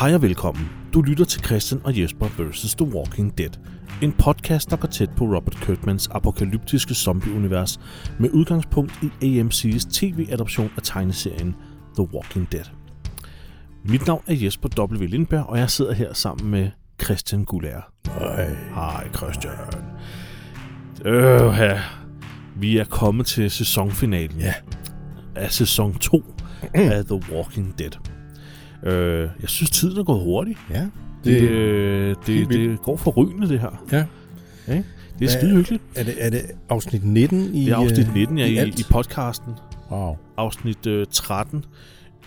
Hej og velkommen. Du lytter til Christian og Jesper vs. The Walking Dead. En podcast, der går tæt på Robert Kirkmans apokalyptiske zombieunivers med udgangspunkt i AMC's tv-adoption af tegneserien The Walking Dead. Mit navn er Jesper W. Lindberg, og jeg sidder her sammen med Christian Gullær. Hej. Hej Christian. Øh, her. Vi er kommet til sæsonfinalen Ja. af sæson 2 af The Walking Dead. Øh, jeg synes, tiden er gået hurtigt. Ja. Det, øh, det, helt vildt. det går forrygende, det her. ja. Det er skide hyggeligt. Er det, er det afsnit 19 i Det er afsnit øh, 19 ja, i, alt? i podcasten. Wow. Afsnit øh, 13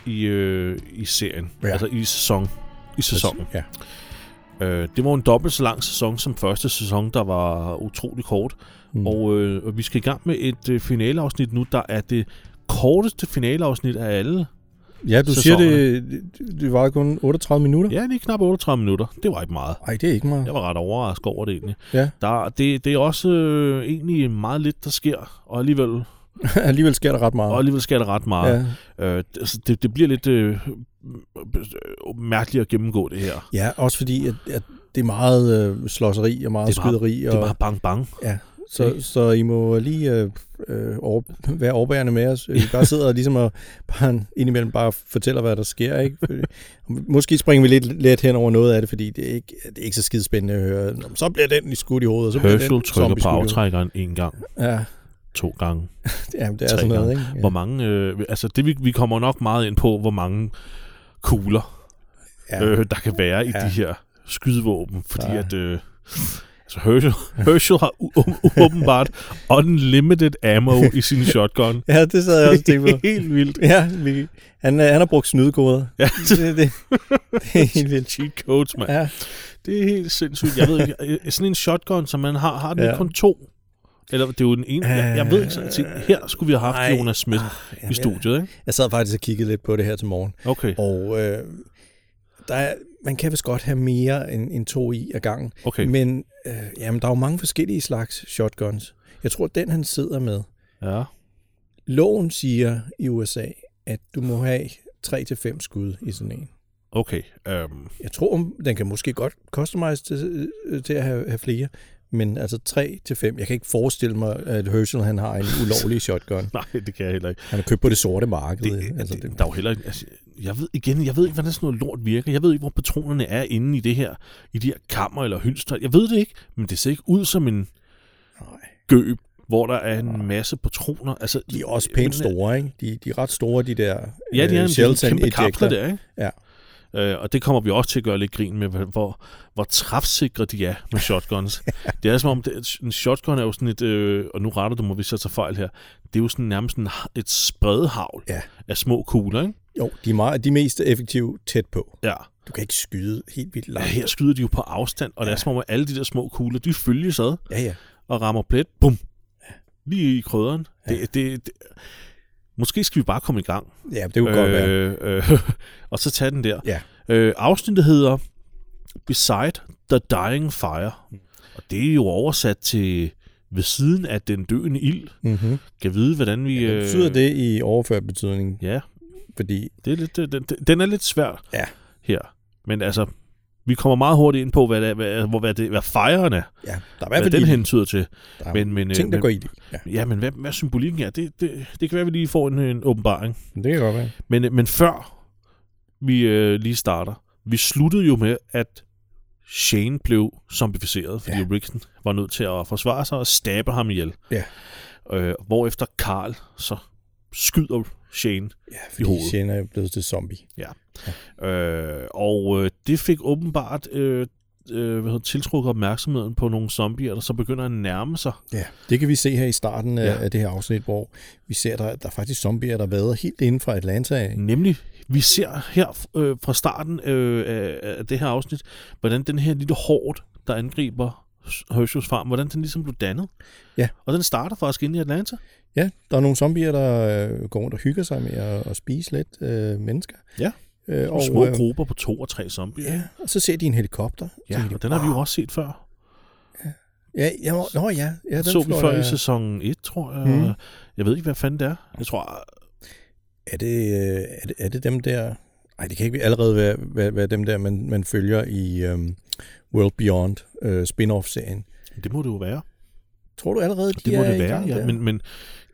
i, øh, i serien. Ja. Altså i sæson. I sæsonen. Ja. Øh, det var en dobbelt så lang sæson som første sæson, der var utrolig kort. Mm. Og, øh, og vi skal i gang med et øh, finaleafsnit nu, der er det korteste finaleafsnit af alle. Ja, du siger, det, det, det var kun 38 minutter? Ja, lige knap 38 minutter. Det var ikke meget. Nej, det er ikke meget. Jeg var ret overrasket over det egentlig. Ja. Der, det, det er også øh, egentlig meget lidt, der sker, og alligevel, Alligevel sker der ret meget. og alligevel sker der ret meget. ja. Øh, det, altså, det, det bliver lidt øh, øh, mærkeligt at gennemgå det her. ja, også fordi, at, at det er meget øh, slåseri og meget Det er bare- skyderi. Det og, er bare bang bang. ja, så, så I må lige øh, øh, over, være overbærende med os. Vi bare sidder og ligesom og bare indimellem bare fortæller, hvad der sker. Ikke? Måske springer vi lidt let hen over noget af det, fordi det er ikke, det er ikke så skide spændende at høre. Nå, Så bliver den i skudt i hovedet. og Så bliver Herschel den trykker på aftrækkeren en gang, Ja, to gange, ja det er sådan noget, ikke? ja. Hvor mange, øh, altså det vi, vi kommer nok meget ind på, hvor mange kugler, Ja. øh, der kan være i Ja. de her skydevåben, fordi Ja. at... Øh, Altså Herschel, Herschel har åbenbart unlimited ammo i sin shotgun. Ja, det sad jeg også og tænkte på. helt vildt. Ja, vi, han, øh, han har brugt snydekoder. Ja, Det, det, det er helt vildt. cheat codes, mand. Ja, Det er helt sindssygt. Jeg ved ikke, øh, sådan en shotgun, som man har, har den Ja. kun to? Eller det er jo den ene. Jeg, jeg ved ikke, så jeg her skulle vi have haft Nej. Jonas Smith Jamen, i studiet, ikke? Jeg sad faktisk og kiggede lidt på det her til morgen. Okay, Og øh, der er, man kan vist godt have mere end, end to i ad gangen. okay. Men øh, jamen, der er jo mange forskellige slags shotguns. Jeg tror, den han sidder med, Ja, loven siger i USA, at du må have 3-5 skud i sådan en. okay. Um, Jeg tror, den kan måske godt customize til, øh, til at have, have flere, men altså 3 til 5. Jeg kan ikke forestille mig, at Herschel han har en ulovlig shotgun. nej, det kan jeg heller ikke. Han er købt på det sorte marked. Det, altså, det, der er jo heller ikke... Altså, jeg ved igen, jeg ved ikke, hvordan sådan noget lort virker. Jeg ved ikke, hvor patronerne er inde i det her, i de her kammer eller hylster. Jeg ved det ikke, men det ser ikke ud som en Nej. gøb, hvor der er en masse patroner. Altså, De er også pænt men- store, ikke? De, de er ret store, de der Ja, de er øh, en kæmpe kapsler der, ikke? Ja. Øh, og det kommer vi også til at gøre lidt grin med, hvor- hvor, træfsikre de er med shotguns. det er som om, det, en shotgun er jo sådan et, øh, og nu retter du mig, hvis jeg tager fejl her, det er jo sådan nærmest en, et spredhavl Ja. af små kugler, ikke? Jo, de er, meget, de er mest effektive tæt på. Ja. Du kan ikke skyde helt vildt ja. langt. Her skyder de jo på afstand, og ja. det er Ja. som om, alle de der små kugler, de følges ad Ja, ja. og rammer plet, bum, lige i krydderen. Ja. Det, det, det, måske skal vi bare komme i gang. Ja, det kunne øh, godt være. øh, øh, og så tage den der. Ja. Øh, afsnittet hedder Beside the Dying Fire. Og det er jo oversat til ved siden af den døende ild. Mm-hmm. Kan vide, hvordan vi... Hvad betyder det i overført betydning? Ja, Fordi, det er lidt, den, den, den er lidt svær Ja. her. Men altså, vi kommer meget hurtigt ind på, hvad, det, hvad, hvor, hvad, det, hvad fejren er. ja, der er Hvad den de- hentyder til. der er Men, men, øh, ting, der men, går i det. Ja, Ja, men hvad, hvad symbolikken er, det, det, det kan være, at vi lige får en, en åbenbaring. det kan godt være. Men, men før vi øh, lige starter, vi sluttede jo med, at Shane blev zombificeret, fordi ja. Rickson var nødt til at forsvare sig og stabe ham ihjel. Ja. Øh, hvorefter Carl så skyder Shane. Ja, I hovedet. Shane er blevet til zombie. Øh, og øh, det fik åbenbart øh, øh, hvad hedder, tiltrukket opmærksomheden på nogle zombier, der så begynder at nærme sig. Ja, det kan vi se her i starten af, Ja. ja. af det her afsnit, hvor vi ser, der, der er faktisk zombier, der vader helt inden fra Atlanta. Nemlig, vi ser her øh, fra starten øh, af, det her afsnit, hvordan den her lille hårdt, der angriber Herschels farm, hvordan den ligesom blev dannet. Ja. Og den starter faktisk inde i Atlanta. Ja, der er nogle zombier, der øh, går rundt og hygger sig med at, at spise lidt øh, mennesker. Ja. Øh, Og små øh, grupper på to og tre zombier. Ja, og så ser de en helikopter. ja de, og den har vi jo også set før. Ja, ja, nå ja. ja Den så vi før der- i sæson 1, tror jeg. Mhm. Jeg ved ikke, hvad fanden det er. Jeg tror, Er det, øh, er det, er det dem der... Nej, det kan ikke allerede være, være, være dem der, man, man følger i um, World Beyond uh, spin-off-serien. Det må det jo være. Tror du allerede, de Det må er det være, gang ja. der? Men, men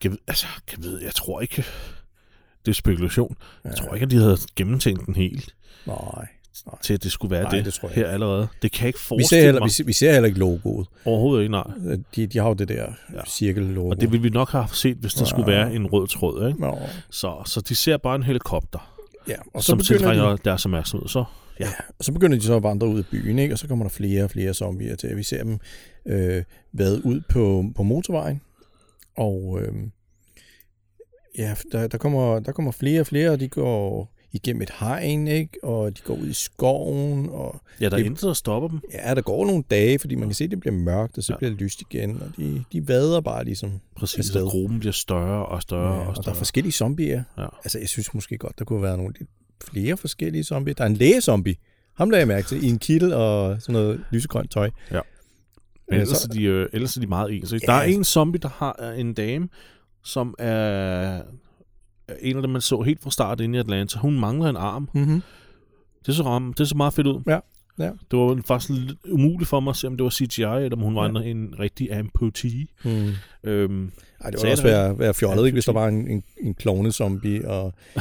kan, altså, kan vide, jeg tror ikke, det er spekulation. Jeg Ja. tror ikke, at de havde gennemtænkt den helt Nej. nej. til, at det skulle være Nej, det, det tror jeg her allerede. Det kan jeg ikke Vi ser, forestille heller, mig. vi, ser, vi ser heller ikke logoet. Overhovedet ikke, nej. De, de har jo det der Ja. ja. cirkel-logo. Og det ville vi nok have set, hvis der Ja. skulle være en rød tråd. Ikke? Nå, Så, så de ser bare en helikopter, ja. Og så som tiltrækker de, deres opmærksomhed. Så ja, og så begynder de så at vandre ud af byen, ikke? og så kommer der flere og flere zombier til. Vi ser dem øh, vade ud på, på motorvejen, og øh, ja, der, der, kommer, der kommer flere og flere, og de går igennem et hegn, ikke? og de går ud i skoven, og ja, der er intet, der stopper dem. ja, der går nogle dage, fordi man kan se, at det bliver mørkt, og så Ja. bliver det lyst igen, og de, de vader bare ligesom. Præcis, afsted. og gruppen bliver større og større Ja, og og der er større. forskellige zombier. Ja. Altså, jeg synes måske godt, der kunne være nogle lidt flere forskellige zombier. Der er en lægezombie. Ham lagde jeg mærke til, i en kittel og sådan noget lysegrønt tøj. Men Øh, ellers, så- er de, øh, ellers er de meget ens. Ja, Der er en zombie, der har er en dame, som er er en af dem, man så helt fra start inde i Atlanta. Hun mangler en arm. Mm-hmm. Det så, det så meget fedt ud. Ja, ja. Det var faktisk lidt umuligt for mig at se, om det var CGI, eller om hun var en, en rigtig amputee. Mm. Øhm, Ej, det var også være, være fjollet, ikke, hvis der var en, en, en klovne-zombie. Og,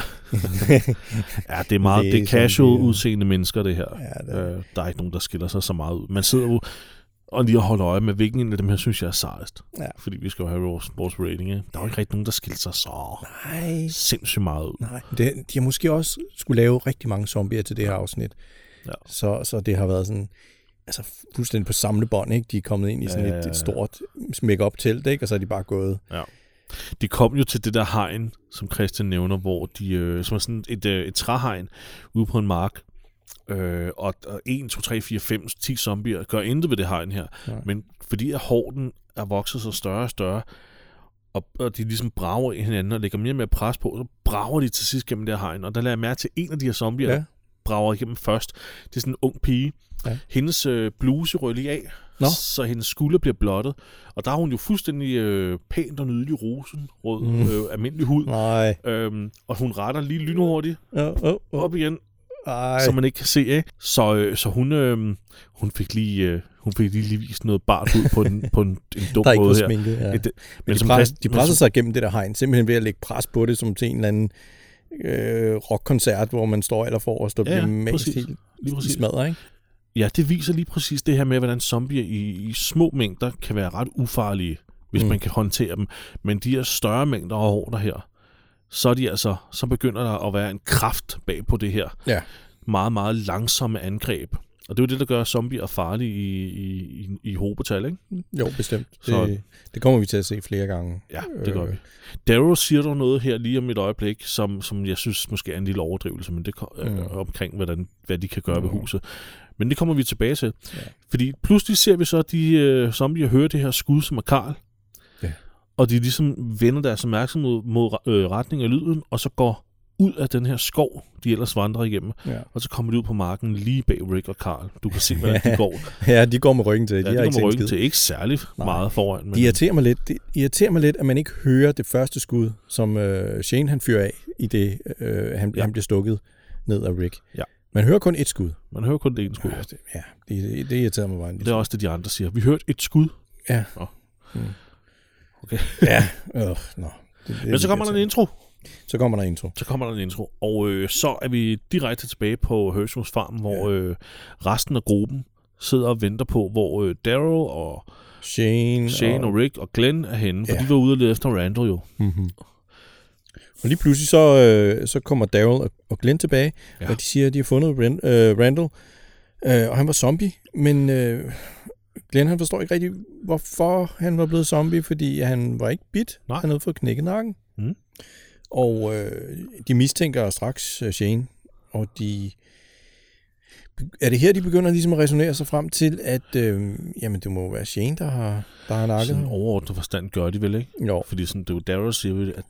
ja, det er meget det er casual udseende mennesker, det her. ja, det, Øh, der er ikke nogen, der skiller sig så meget ud. Man sidder jo og lige holder øje med, hvilken en af dem her synes jeg er sejest. Ja. Fordi vi skal jo have vores, vores rating. Ikke? Der er jo ikke rigtig nogen, der skiller sig så nej, sindssygt meget ud. nej. Det, de har måske også skulle lave rigtig mange zombier til det her afsnit. Ja. Så, så det har været sådan altså fuldstændig på samlebånd, ikke? De er kommet ind i sådan Ja, et, ja, ja. et stort make-up telt, ikke? Og så er de bare gået. De kom jo til det der hegn, som Christian nævner, hvor de, øh, som er sådan et, øh, et træhegn ude på en mark. Øh, og, og 1, 2, 3, 4, 5, 10 zombier gør intet ved det hegn her. Ja. Men fordi at horden er vokset så større og større, og, og de ligesom brager i hinanden og lægger mere og mere pres på, så brager de til sidst gennem det her hegn. Og der lader jeg mærke til en af de her zombier, ja. Ja. brager igennem først. Det er sådan en ung pige. Ja. Hendes øh, bluse lige af, Nå. så hendes skulder bliver blottet. Og der er hun jo fuldstændig øh, pænt og nydelig rosenrød, mm. Øh, almindelig hud. Nej. Øhm, og hun retter lige lynhurtigt Oh, oh, oh. op igen, Ej. så man ikke kan se. Ikke? Så, øh, så hun, øh, hun fik lige øh, hun fik lige, lige vist noget bart ud på en, på en, en dum der er ikke måde her. sminket. Ja. Et, Men de, som pres, de men presser sig igennem det der hegn, simpelthen ved at lægge pres på det, som til en eller anden øh, rockkoncert, hvor man står eller forrest og Ja, ja, bliver mast præcis. helt lige præcis. smadret, ikke? Ja, det viser lige præcis det her med, hvordan zombier i, i små mængder kan være ret ufarlige, hvis mm. Man kan håndtere dem. Men de her større mængder af hårder her, så er de altså, så begynder der at være en kraft bag på det her Ja. meget, meget langsomme angreb. Og det er jo det, der gør zombier farlige i, i, i, i hobetal, ikke? Jo, bestemt. Så- Det, det kommer vi til at se flere gange. Ja, det gør Øh. vi. Daryl siger dog noget her lige om et øjeblik, som, som jeg synes måske er en lille overdrivelse, men det øh, Mm. omkring, hvordan, hvad de kan gøre ved Mm. huset. Men det kommer vi tilbage til. Ja. Fordi pludselig ser vi så, de øh, zombier hører det her skud, som er Karl. Ja. Og de ligesom vender deres opmærksomhed mod øh, retning af lyden, og så går ud af den her skov, de ellers vandrer igennem, Ja. og så kommer de ud på marken lige bag Rick og Karl. Du kan se, hvordan de går. ja, de går med ryggen til. Ja, De de set en ryggen skid. til. Ikke særlig Nej. meget foran. Men Det irriterer mig lidt. Det irriterer mig lidt, at man ikke hører det første skud, som øh, Shane han fyrer af, i det øh, han, Ja. han bliver stukket ned af Rick. Ja. Man hører kun et skud. man hører kun det ene skud. Ja, det, ja, det, det irriterer mig bare en Det er også det, de andre siger. Vi hørte et skud. Ja. Mm. Okay. ja, øh, nå. Det, det, Men så kommer der en intro. Så kommer der en intro. Så kommer der en intro. Og øh, så er vi direkte tilbage på Herschels farm, hvor øh, resten af gruppen sidder og venter på, hvor øh, Daryl og Shane, Shane og Rick og Glenn er henne. For Ja. de var ude og lede efter Randall jo. Mm-hmm. Og lige pludselig så, øh, så kommer Daryl og, og Glenn tilbage, Ja. ja. og de siger, at de har fundet Ren, øh, Randall, øh, og han var zombie, men øh, Glenn han forstår ikke rigtig, hvorfor han var blevet zombie, fordi han var ikke bit. Nej. Han havde fået knækket nakken. Mm. Og øh, de mistænker straks øh, Shane, og de... Er det her, de begynder ligesom at resonere sig frem til, at øh, jamen, det må være Shane, der har, der har nakket Sådan overordnet forstand gør de vel ikke? Jo, Fordi sådan, det er jo Daryl siger, at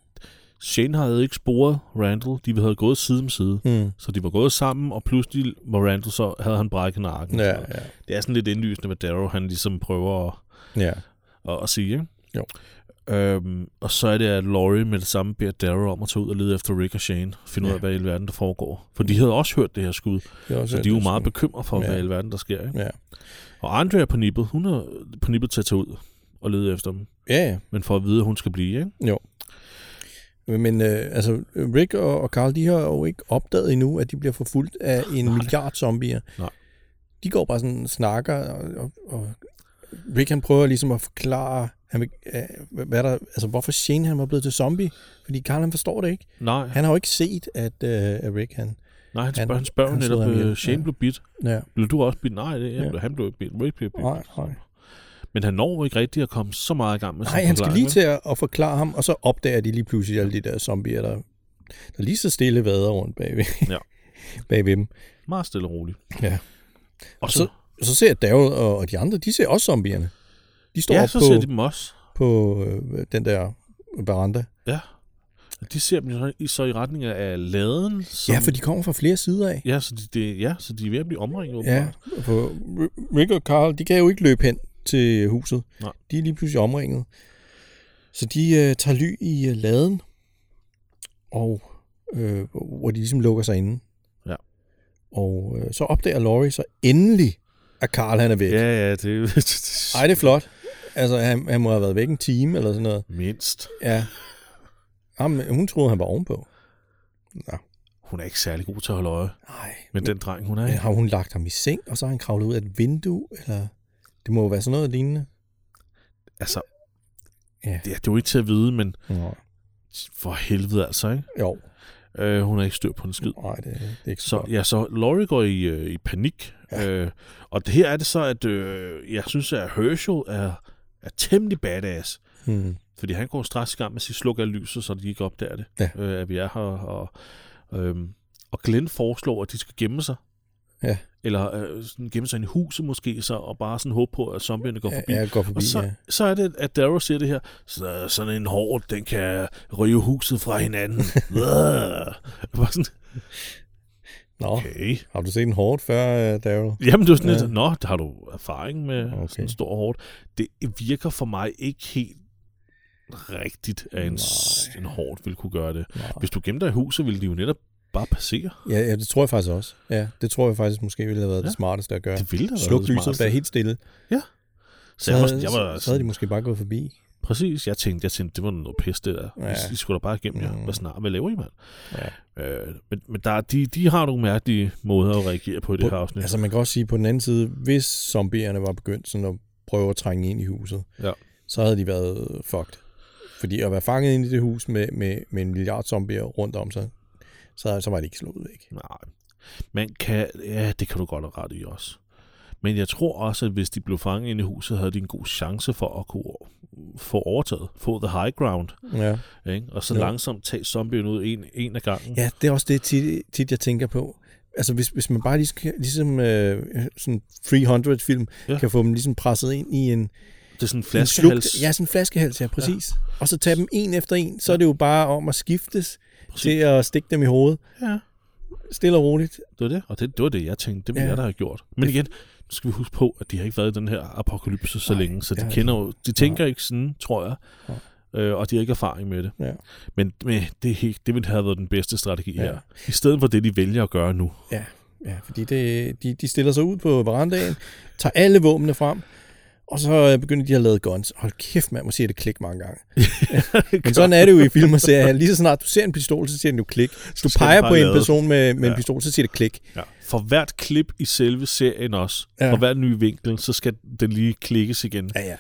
Shane havde ikke sporet Randall. De havde gået side om side. mm. Så de var gået sammen, og pludselig var Randall så, havde han brækket nakken. ja, ja, Det er sådan lidt indlysende, hvad Daryl han ligesom prøver at, ja. at, at sige. Ikke? Jo. Øhm, og så er det, at Laurie med det samme beder Daryl om at tage ud og lede efter Rick og Shane. Finde ja. ud af, hvad i alverden der foregår. For de havde også hørt det her skud. Det Så de er jo meget bekymrede for, Ja. hvad i alverden der sker. Ikke? Ja. Og Andrea er på nippet. Hun er på nippet til at tage ud og lede efter dem. Ja, ja. Men for at vide, at hun skal blive. Ikke? Men øh, altså, Rick og, og Carl, de har jo ikke opdaget endnu, at de bliver forfulgt af en Nej. milliard zombier. Nej. De går bare sådan snakker, og, og, og Rick han prøver ligesom at forklare, han vil, øh, hvad der, altså hvorfor Shane han var blevet til zombie. Fordi Carl han forstår det ikke. Nej, Han har jo ikke set, at, øh, at Rick han... nej han han- spørger, han spørger han netop, øh, Shane Ja. blev bit. Ja. Blev du også bit? Nej, det, Ja. ja. han blev bit. Rick blev bit. Nej, nej. Men han når ikke rigtigt at komme så meget i gang med Nej, han skal lige til at, at forklare ham, og så opdager de lige pludselig alle de der zombier, der, der lige så stille vader rundt bagved, Ja. bagved dem. Meget stille og roligt. Ja. Og Og så, så, så ser Daryl og, og de andre, de ser også zombierne. De står ja, op så på, ser de dem også. på øh, den der veranda. De ser dem så i, så i retning af laden. Som, Ja, for de kommer fra flere sider af. Ja, så de, det, ja, så de er ved at blive omringet. Ja, for Rick og Carl, de kan jo ikke løbe hen til huset. Nej. De er lige pludselig omringet. Så de øh, tager ly i øh, laden, og øh, hvor de ligesom lukker sig inde. Ja. Og øh, så opdager Laurie så endelig, at Carl han er væk. Ja, ja, det, Ej, det er flot. Altså, han, han må have været væk en time eller sådan noget. mindst. Ja. Jamen, hun troede, han var ovenpå. Nå. Hun er ikke særlig god til at holde øje Nej. med den dreng, hun er. Men har hun lagt ham i seng, og så har han kravlet ud af et vindue? Eller... Det må jo være sådan noget lignende. Altså, Ja. det, er- det er jo ikke til at vide, men Nå. for helvede altså, ikke? Jo. Øh, hun er ikke styr på en skid. Nej, det, det er ikke så, Så, ja, så Laurie går i, øh, i panik. Ja. Øh, og det her er det så, at øh, jeg synes, at Herschel er, er temmelig badass. Hmm. Fordi han går straks i gang med at sige, sluk af lyset, så de ikke opdager det, Ja. øh, at vi er her. Og, øhm, og Glenn foreslår, at de skal gemme sig. Ja. Eller øh, sådan gemme sig i huset måske, så, og bare sådan håbe på, at zombierne går forbi. Ja, går forbi, og så, ja. så er det, at Darrow siger det her, så, sådan en hård, den kan rive huset fra hinanden. Bare sådan, Nå, okay. har du set en hårdt før, uh, Daryl? Jamen, det er sådan Ja. ja. lidt, nå, har du erfaring med Okay. sådan en stor hårdt? Det virker for mig ikke helt rigtigt, at en, Nej. en hårdt ville kunne gøre det. Nej. Hvis du gemte dig i huset, ville de jo netop bare passere. Ja, ja, det tror jeg faktisk også. Ja, det tror jeg faktisk måske ville have været ja. Ja. det smarteste at gøre. Det ville da være Sluk det lyset, smarteste. være helt stille. Så, Så, jeg var, havde, jeg var, så, så havde de måske bare gået forbi. Præcis, jeg tænkte, jeg tænkte, det var noget pis, det der. Ja. I, I skulle da bare igennem jer. Mm. Hvad snart, hvad laver I, mand? Ja. Øh, men men der, er- de, de har nogle mærkelige måder at reagere på i det På- her afsnit. Altså man kan også sige på den anden side, hvis zombierne var begyndt sådan at prøve at trænge ind i huset, Ja. så havde de været fucked. Fordi at være fanget ind i det hus med, med, med en milliard zombier rundt om sig, så, så var de ikke slået væk. Nej. Man kan, ja, det kan du godt have ret i også. Men jeg tror også, at hvis de blev fanget inde i huset, havde de en god chance for at kunne få overtaget, få the high ground, Ja. ikke? og så Jo. langsomt tage zombien ud en, en af gangen. ja, det er også det tit, tit jeg tænker på. Altså hvis, hvis man bare lige skal, ligesom øh, sådan 300-film, ja. Ja. kan få dem ligesom presset ind i en, Det er sådan en en flaskehals. slugt- Ja, sådan en flaskehals, ja, præcis. Ja. Og så tage dem en efter en, så er det jo bare om at skiftes Præcis. til at stikke dem i hovedet. Ja, Stille og roligt. det var det. Og det, det var det, jeg tænkte. Det ville Ja. ja. jeg da have gjort. Men igen, skal vi huske på, at de har ikke været i den her apokalypse så Nej, længe, så de de kender jo, de tænker ikke sådan, tror jeg. Øh, og de har ikke erfaring med det. Ja. Men, men det, helt- det ville have været den bedste strategi Ja. ja. her. I stedet for det, de vælger at gøre nu. Ja, ja fordi det, de, de stiller sig ud på verandaen, tager alle våbnene frem, og så øh, begynder de at lade guns. Hold kæft, man må sige det klik mange gange. Men sådan er det jo i film og serier. Lige så snart du ser en pistol, så siger den jo klik. Hvis du peger på en lade. person med, med en Ja. pistol, så siger det klik. Ja. For hvert klip i selve serien også, Ja. for hver ny vinkel, så skal den lige klikkes igen. Ja, ja.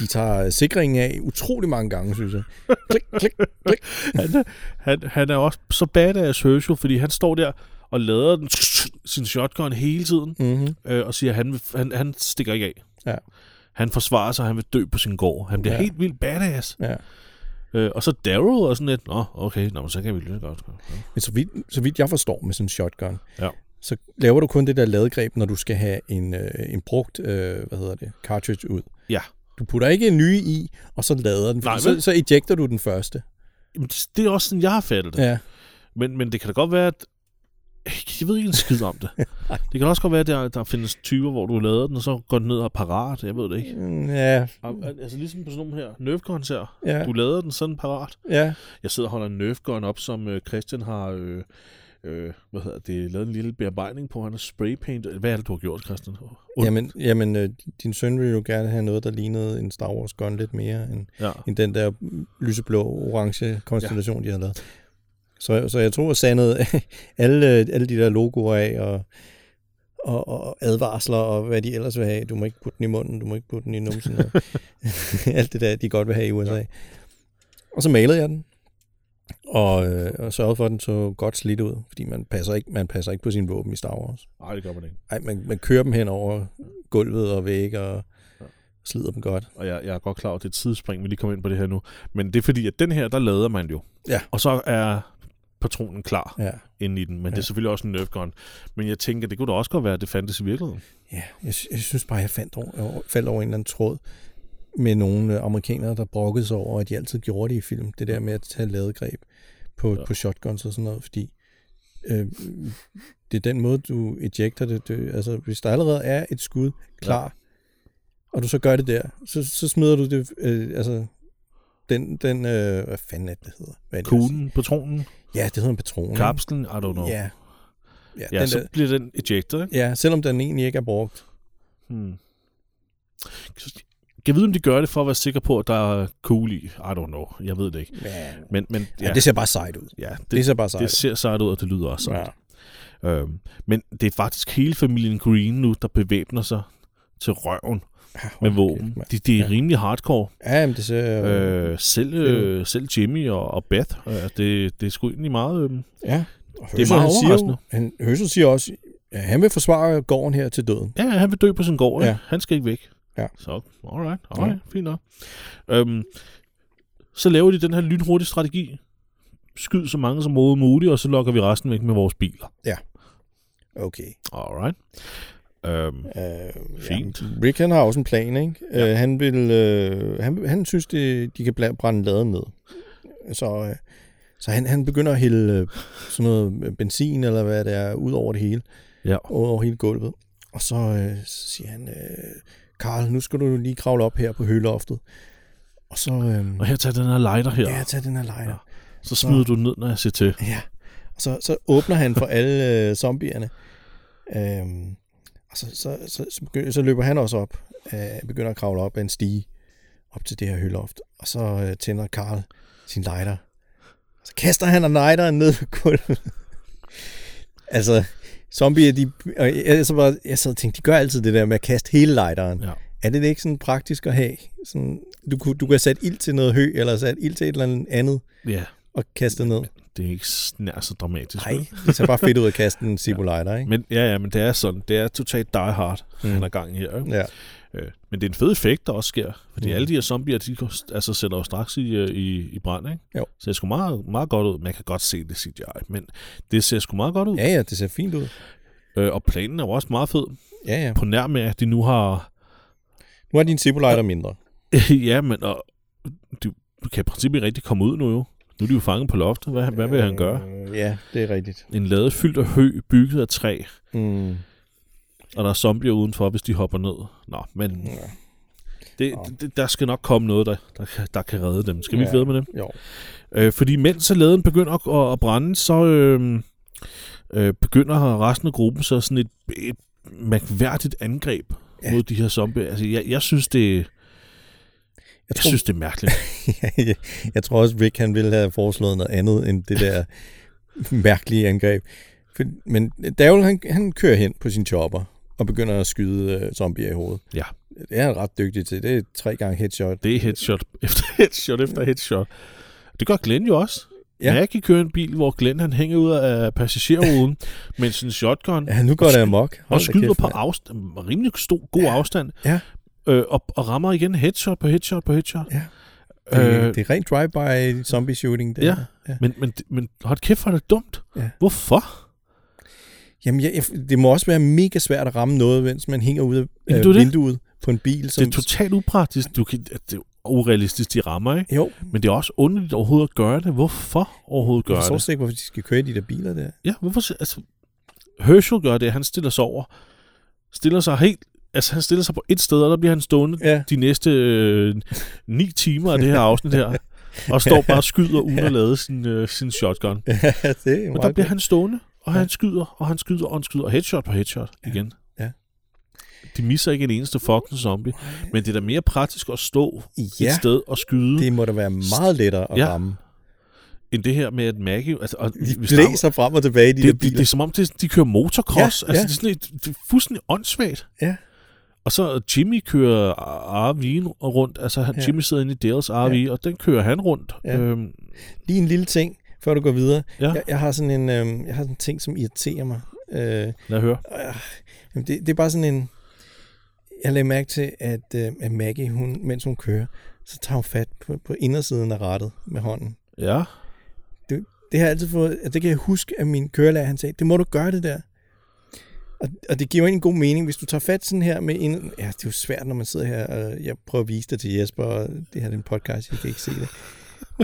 De tager øh, sikringen af utrolig mange gange, synes jeg. Klik, klik, klik. Han er, han, han er også så badass Herschel, fordi han står der og lader den, sin shotgun hele tiden, Mm-hmm. øh, og siger, at han, han, han stikker ikke af. Ja. Han forsvarer sig, han vil dø på sin gård. Han bliver Ja. helt vildt badass. Ja. Øh, og så Daryl og sådan lidt, nå, okay, nå, så kan vi lige så godt. Ja. Men så vidt, så vidt jeg forstår med sådan en shotgun, Ja. så laver du kun det der ladegreb, når du skal have en, øh, en brugt, øh, hvad hedder det, cartridge ud. Ja. Du putter ikke en ny i, og så lader den, Nej, så, så ejecter du den første. Jamen, det- det er også sådan, jeg har fattet det. Ja. Men, men det kan da godt være, at Jeg ved ikke en skid om det. det kan også godt være, at der, der findes typer, hvor du lader den, og så går den ned og er parat. Jeg ved det ikke. Mm, Ja, Altså ligesom på sådan nogle her Nerf guns her. ja, Du lader den sådan parat. ja. Jeg sidder og holder en Nerf gun op, som øh, Christian har... Øh, øh, hvad hedder det, lavet en lille bearbejdning på. Han har spraypaint. Hvad er det, du har gjort, Christian? Und- Jamen, jamen øh, din søn ville jo gerne have noget, der lignede en Star Wars gun lidt mere, end, Ja. end den der lyseblå-orange konstellation, ja. de har lavet. Så, så jeg tror, at sandet alle, alle de der logoer af, og, og, og advarsler, og hvad de ellers vil have. Du må ikke putte den i munden, du må ikke putte den i numsen. Og alt det der, de godt vil have i USA. Ja. Og så malede jeg den, og, øh, og sørgede for, at den så godt slidt ud, fordi man passer ikke, man passer ikke på sin våben i Star Wars. Nej, det gør man ikke. Ej, man, man kører dem hen over gulvet og vægge og Ja. slider dem godt. Og jeg, jeg er godt klar over, det et tidsspring, vi lige kommer ind på det her nu. Men det er fordi, at den her, der lader man jo. Ja. Og så er patronen klar Ja, inde i den. Men ja. det er selvfølgelig også en Nerf gun. Men jeg tænker, det kunne da også godt være, at det fandtes i virkeligheden. ja jeg, jeg synes bare, jeg fandt over, jeg faldt over en eller anden tråd med nogle amerikanere, der brokkede sig over, at de altid gjorde det i film. Det der med at tage ladegreb på, Ja. på shotguns og sådan noget, fordi øh, det er den måde, du ejecter det. det. Altså, hvis der allerede er et skud klar, ja. og du så gør det der, så, så smider du det, øh, altså, den, den øh, hvad fanden er det, det hedder? Hvad det? Kuglen, patronen, Ja, det hedder en patron. kapslen, I don't know. Ja. Ja, ja den så der, bliver den ejected, ikke? ja, selvom den egentlig ikke er brugt. Hmm. Kan jeg vide, om de gør det for at være sikker på, at der er cool i? I don't know. Jeg ved det ikke. Ja, Men, men ja. ja, det ser bare sejt ud. ja, det, Det ser bare sejt det ud. ser sejt ud, og det lyder også Ja. sejt. Øhm, men det er faktisk hele familien Green nu, der bevæbner sig til røven Ja, med våben. De, de er Ja. rimelig hardcore. Ja, men det ser... Øh, selv, øh, selv Jimmy og, og Beth, øh, det, det er sgu egentlig meget... Øh, ja. Og det er meget han siger, overraskende. jo- han, Høsel siger også, at han vil forsvare gården her til døden. ja, han vil dø på sin gård. Ja. Ja. Han skal ikke væk. Ja. Så, alright, alright, ja. fint nok. Øhm, så laver de den her lynhurtige strategi. Skyd så mange som overhovedet muligt, og så lokker vi resten væk med vores biler. Okay. Alright. Øhm, Øh, Fint. Ja. Rick, han har også en plan, ikke? Ja. Ja. Øh, han, vil, øh, han, han synes, det, de kan brænde laden ned. Så, øh, så han, han begynder at hælde øh, sådan noget benzin, eller hvad det er, ud over det hele. ja. Ud over hele gulvet. Og så øh, så siger han, øh, Karl, nu skal du lige kravle op her på høloftet. Og så... Øh, Og her tager den her lighter her. ja, tag den her lighter. Så smider du den ned, når jeg ser til. Ja. Og så, så åbner han for alle øh, zombierne. Øhm, og så, så, så, så, begynder, så løber han også op. Øh, begynder at kravle op ad en stige op til det her høloft. Og så øh, tænder Karl sin lighter. Og så kaster han lighteren ned på gulvet. altså, zombier, de... Og jeg, så bare, jeg sad og tænkte, de gør altid det der med at kaste hele lighteren. Ja. Er det ikke sådan praktisk at have? Sådan, du, du kan sætte ild til noget hø, eller sætte ild til et eller andet andet, ja, og kaste det ned. Det er ikke nær så dramatisk. Nej, det ser bare fedt ud at kaste en Zippo Lighter, ikke? Men, ja, ja, men det er sådan. Det er totalt die hard, mm. Han er gang her. Ikke? Ja. Øh, men det er en fed effekt, der også sker. Fordi mm. Alle de her zombier, de altså, sætter jo straks i, øh, i, i brand, ikke? Jo. Så det sgu meget, meget godt ud. Man kan godt se det CGI, men det ser sgu meget godt ud. ja, ja, det ser fint ud. Øh, og planen er jo også meget fed. Ja, ja. På nær med, at de nu har... Nu er din Lighter mindre. ja, men og, du, kan i princippet rigtig komme ud nu jo. Nu er de jo fanget på loftet. Hvad, hvad vil han gøre? Øh, Ja, det er rigtigt. En lade fyldt af hø, bygget af træ, Mm. og der er zombier udenfor, hvis de hopper ned. Nå, men Ja. det, det, der skal nok komme noget, der, der, kan- der kan redde dem. Skal vi Ja. ikke med det? Jo. Øh, fordi mens laden begynder at, at brænde, så øh, øh, begynder resten af gruppen så sådan et, et mærkværdigt angreb. Ja. mod de her zombier. Altså, jeg, jeg synes, det, jeg, Jeg jeg tror, synes, det er mærkeligt. jeg tror også, Rick han ville have foreslået noget andet end det der mærkelige angreb. Men Daryl, han, han kører hen på sin chopper og begynder at skyde uh, zombier i hovedet. Ja. Det er han ret dygtig til. Det er tre gange headshot. Det er headshot efter headshot efter headshot. Det gør Glenn jo også. Ja. Ja. Maggie kører en bil, hvor Glenn han hænger ud af passagerruden med sin shotgun Ja, nu går det amok. Hold og skyder kæft, på afstand, rimelig stor, god afstand. Ja. Øh, og, og rammer igen headshot på headshot på headshot. Ja. Det, Øh, det er rent drive-by zombie shooting. Det Ja. ja. Men, men, men hold kæft, hvor er det dumt. Ja. Hvorfor? Jamen, jeg, jeg, det må også være mega svært at ramme noget, mens man hænger ud af øh, det det. vinduet på en bil. Som, Det er totalt upraktisk. Du kan, det er urealistisk, de rammer, ikke? Jo, Men det er også underligt overhovedet at gøre det. Hvorfor overhovedet jeg gøre forstår det? slet ikke, hvorfor de skal køre de der biler der. Ja, hvorfor? Altså, Herschel gør det, han stiller sig over, stiller sig helt, altså han stiller sig på et sted, og der bliver han stående Ja. de næste øh, ni timer af det her afsnit her, og står bare og skyder uden at lade sin, øh, sin shotgun. ja, det er Men der bliver han stående, og Ja. han skyder, og han skyder, og han skyder, og headshot på headshot igen. Ja. De misser ikke en eneste fucking zombie, men det er da mere praktisk at stå Ja, et sted og skyde, det må da være meget lettere at Ja. ramme. end det her med, at Maggie... Altså, og De blæser frem og tilbage i de det, der det, det, biler. det er som om, det, de kører motocross. Ja, altså, ja. Det, er sådan et, det er fuldstændig åndssvagt. Ja. Og så Jimmy kører RV'en rundt. Altså, han, Ja. Jimmy sidder inde i Dales RV, og den kører han rundt. Ja. Øhm, Lige en lille ting, før du går videre. Ja. Jeg, jeg, har sådan en, øh, jeg har sådan en ting, som irriterer mig. Øh, lad høre. øh, det, det er bare sådan en... Jeg lagde mærke til, at, øh, at Maggie, hun, mens hun kører, så tager hun fat på, på indersiden af rattet med hånden. Ja. Det har jeg altid fået, det kan jeg huske, at min kørelærer, han sagde, det må du gøre det der. Og, og det giver jo en god mening, hvis du tager fat sådan her med en... Ja, det er jo svært, når man sidder her, og jeg prøver at vise det til Jesper, og det her er en podcast, jeg kan ikke se det.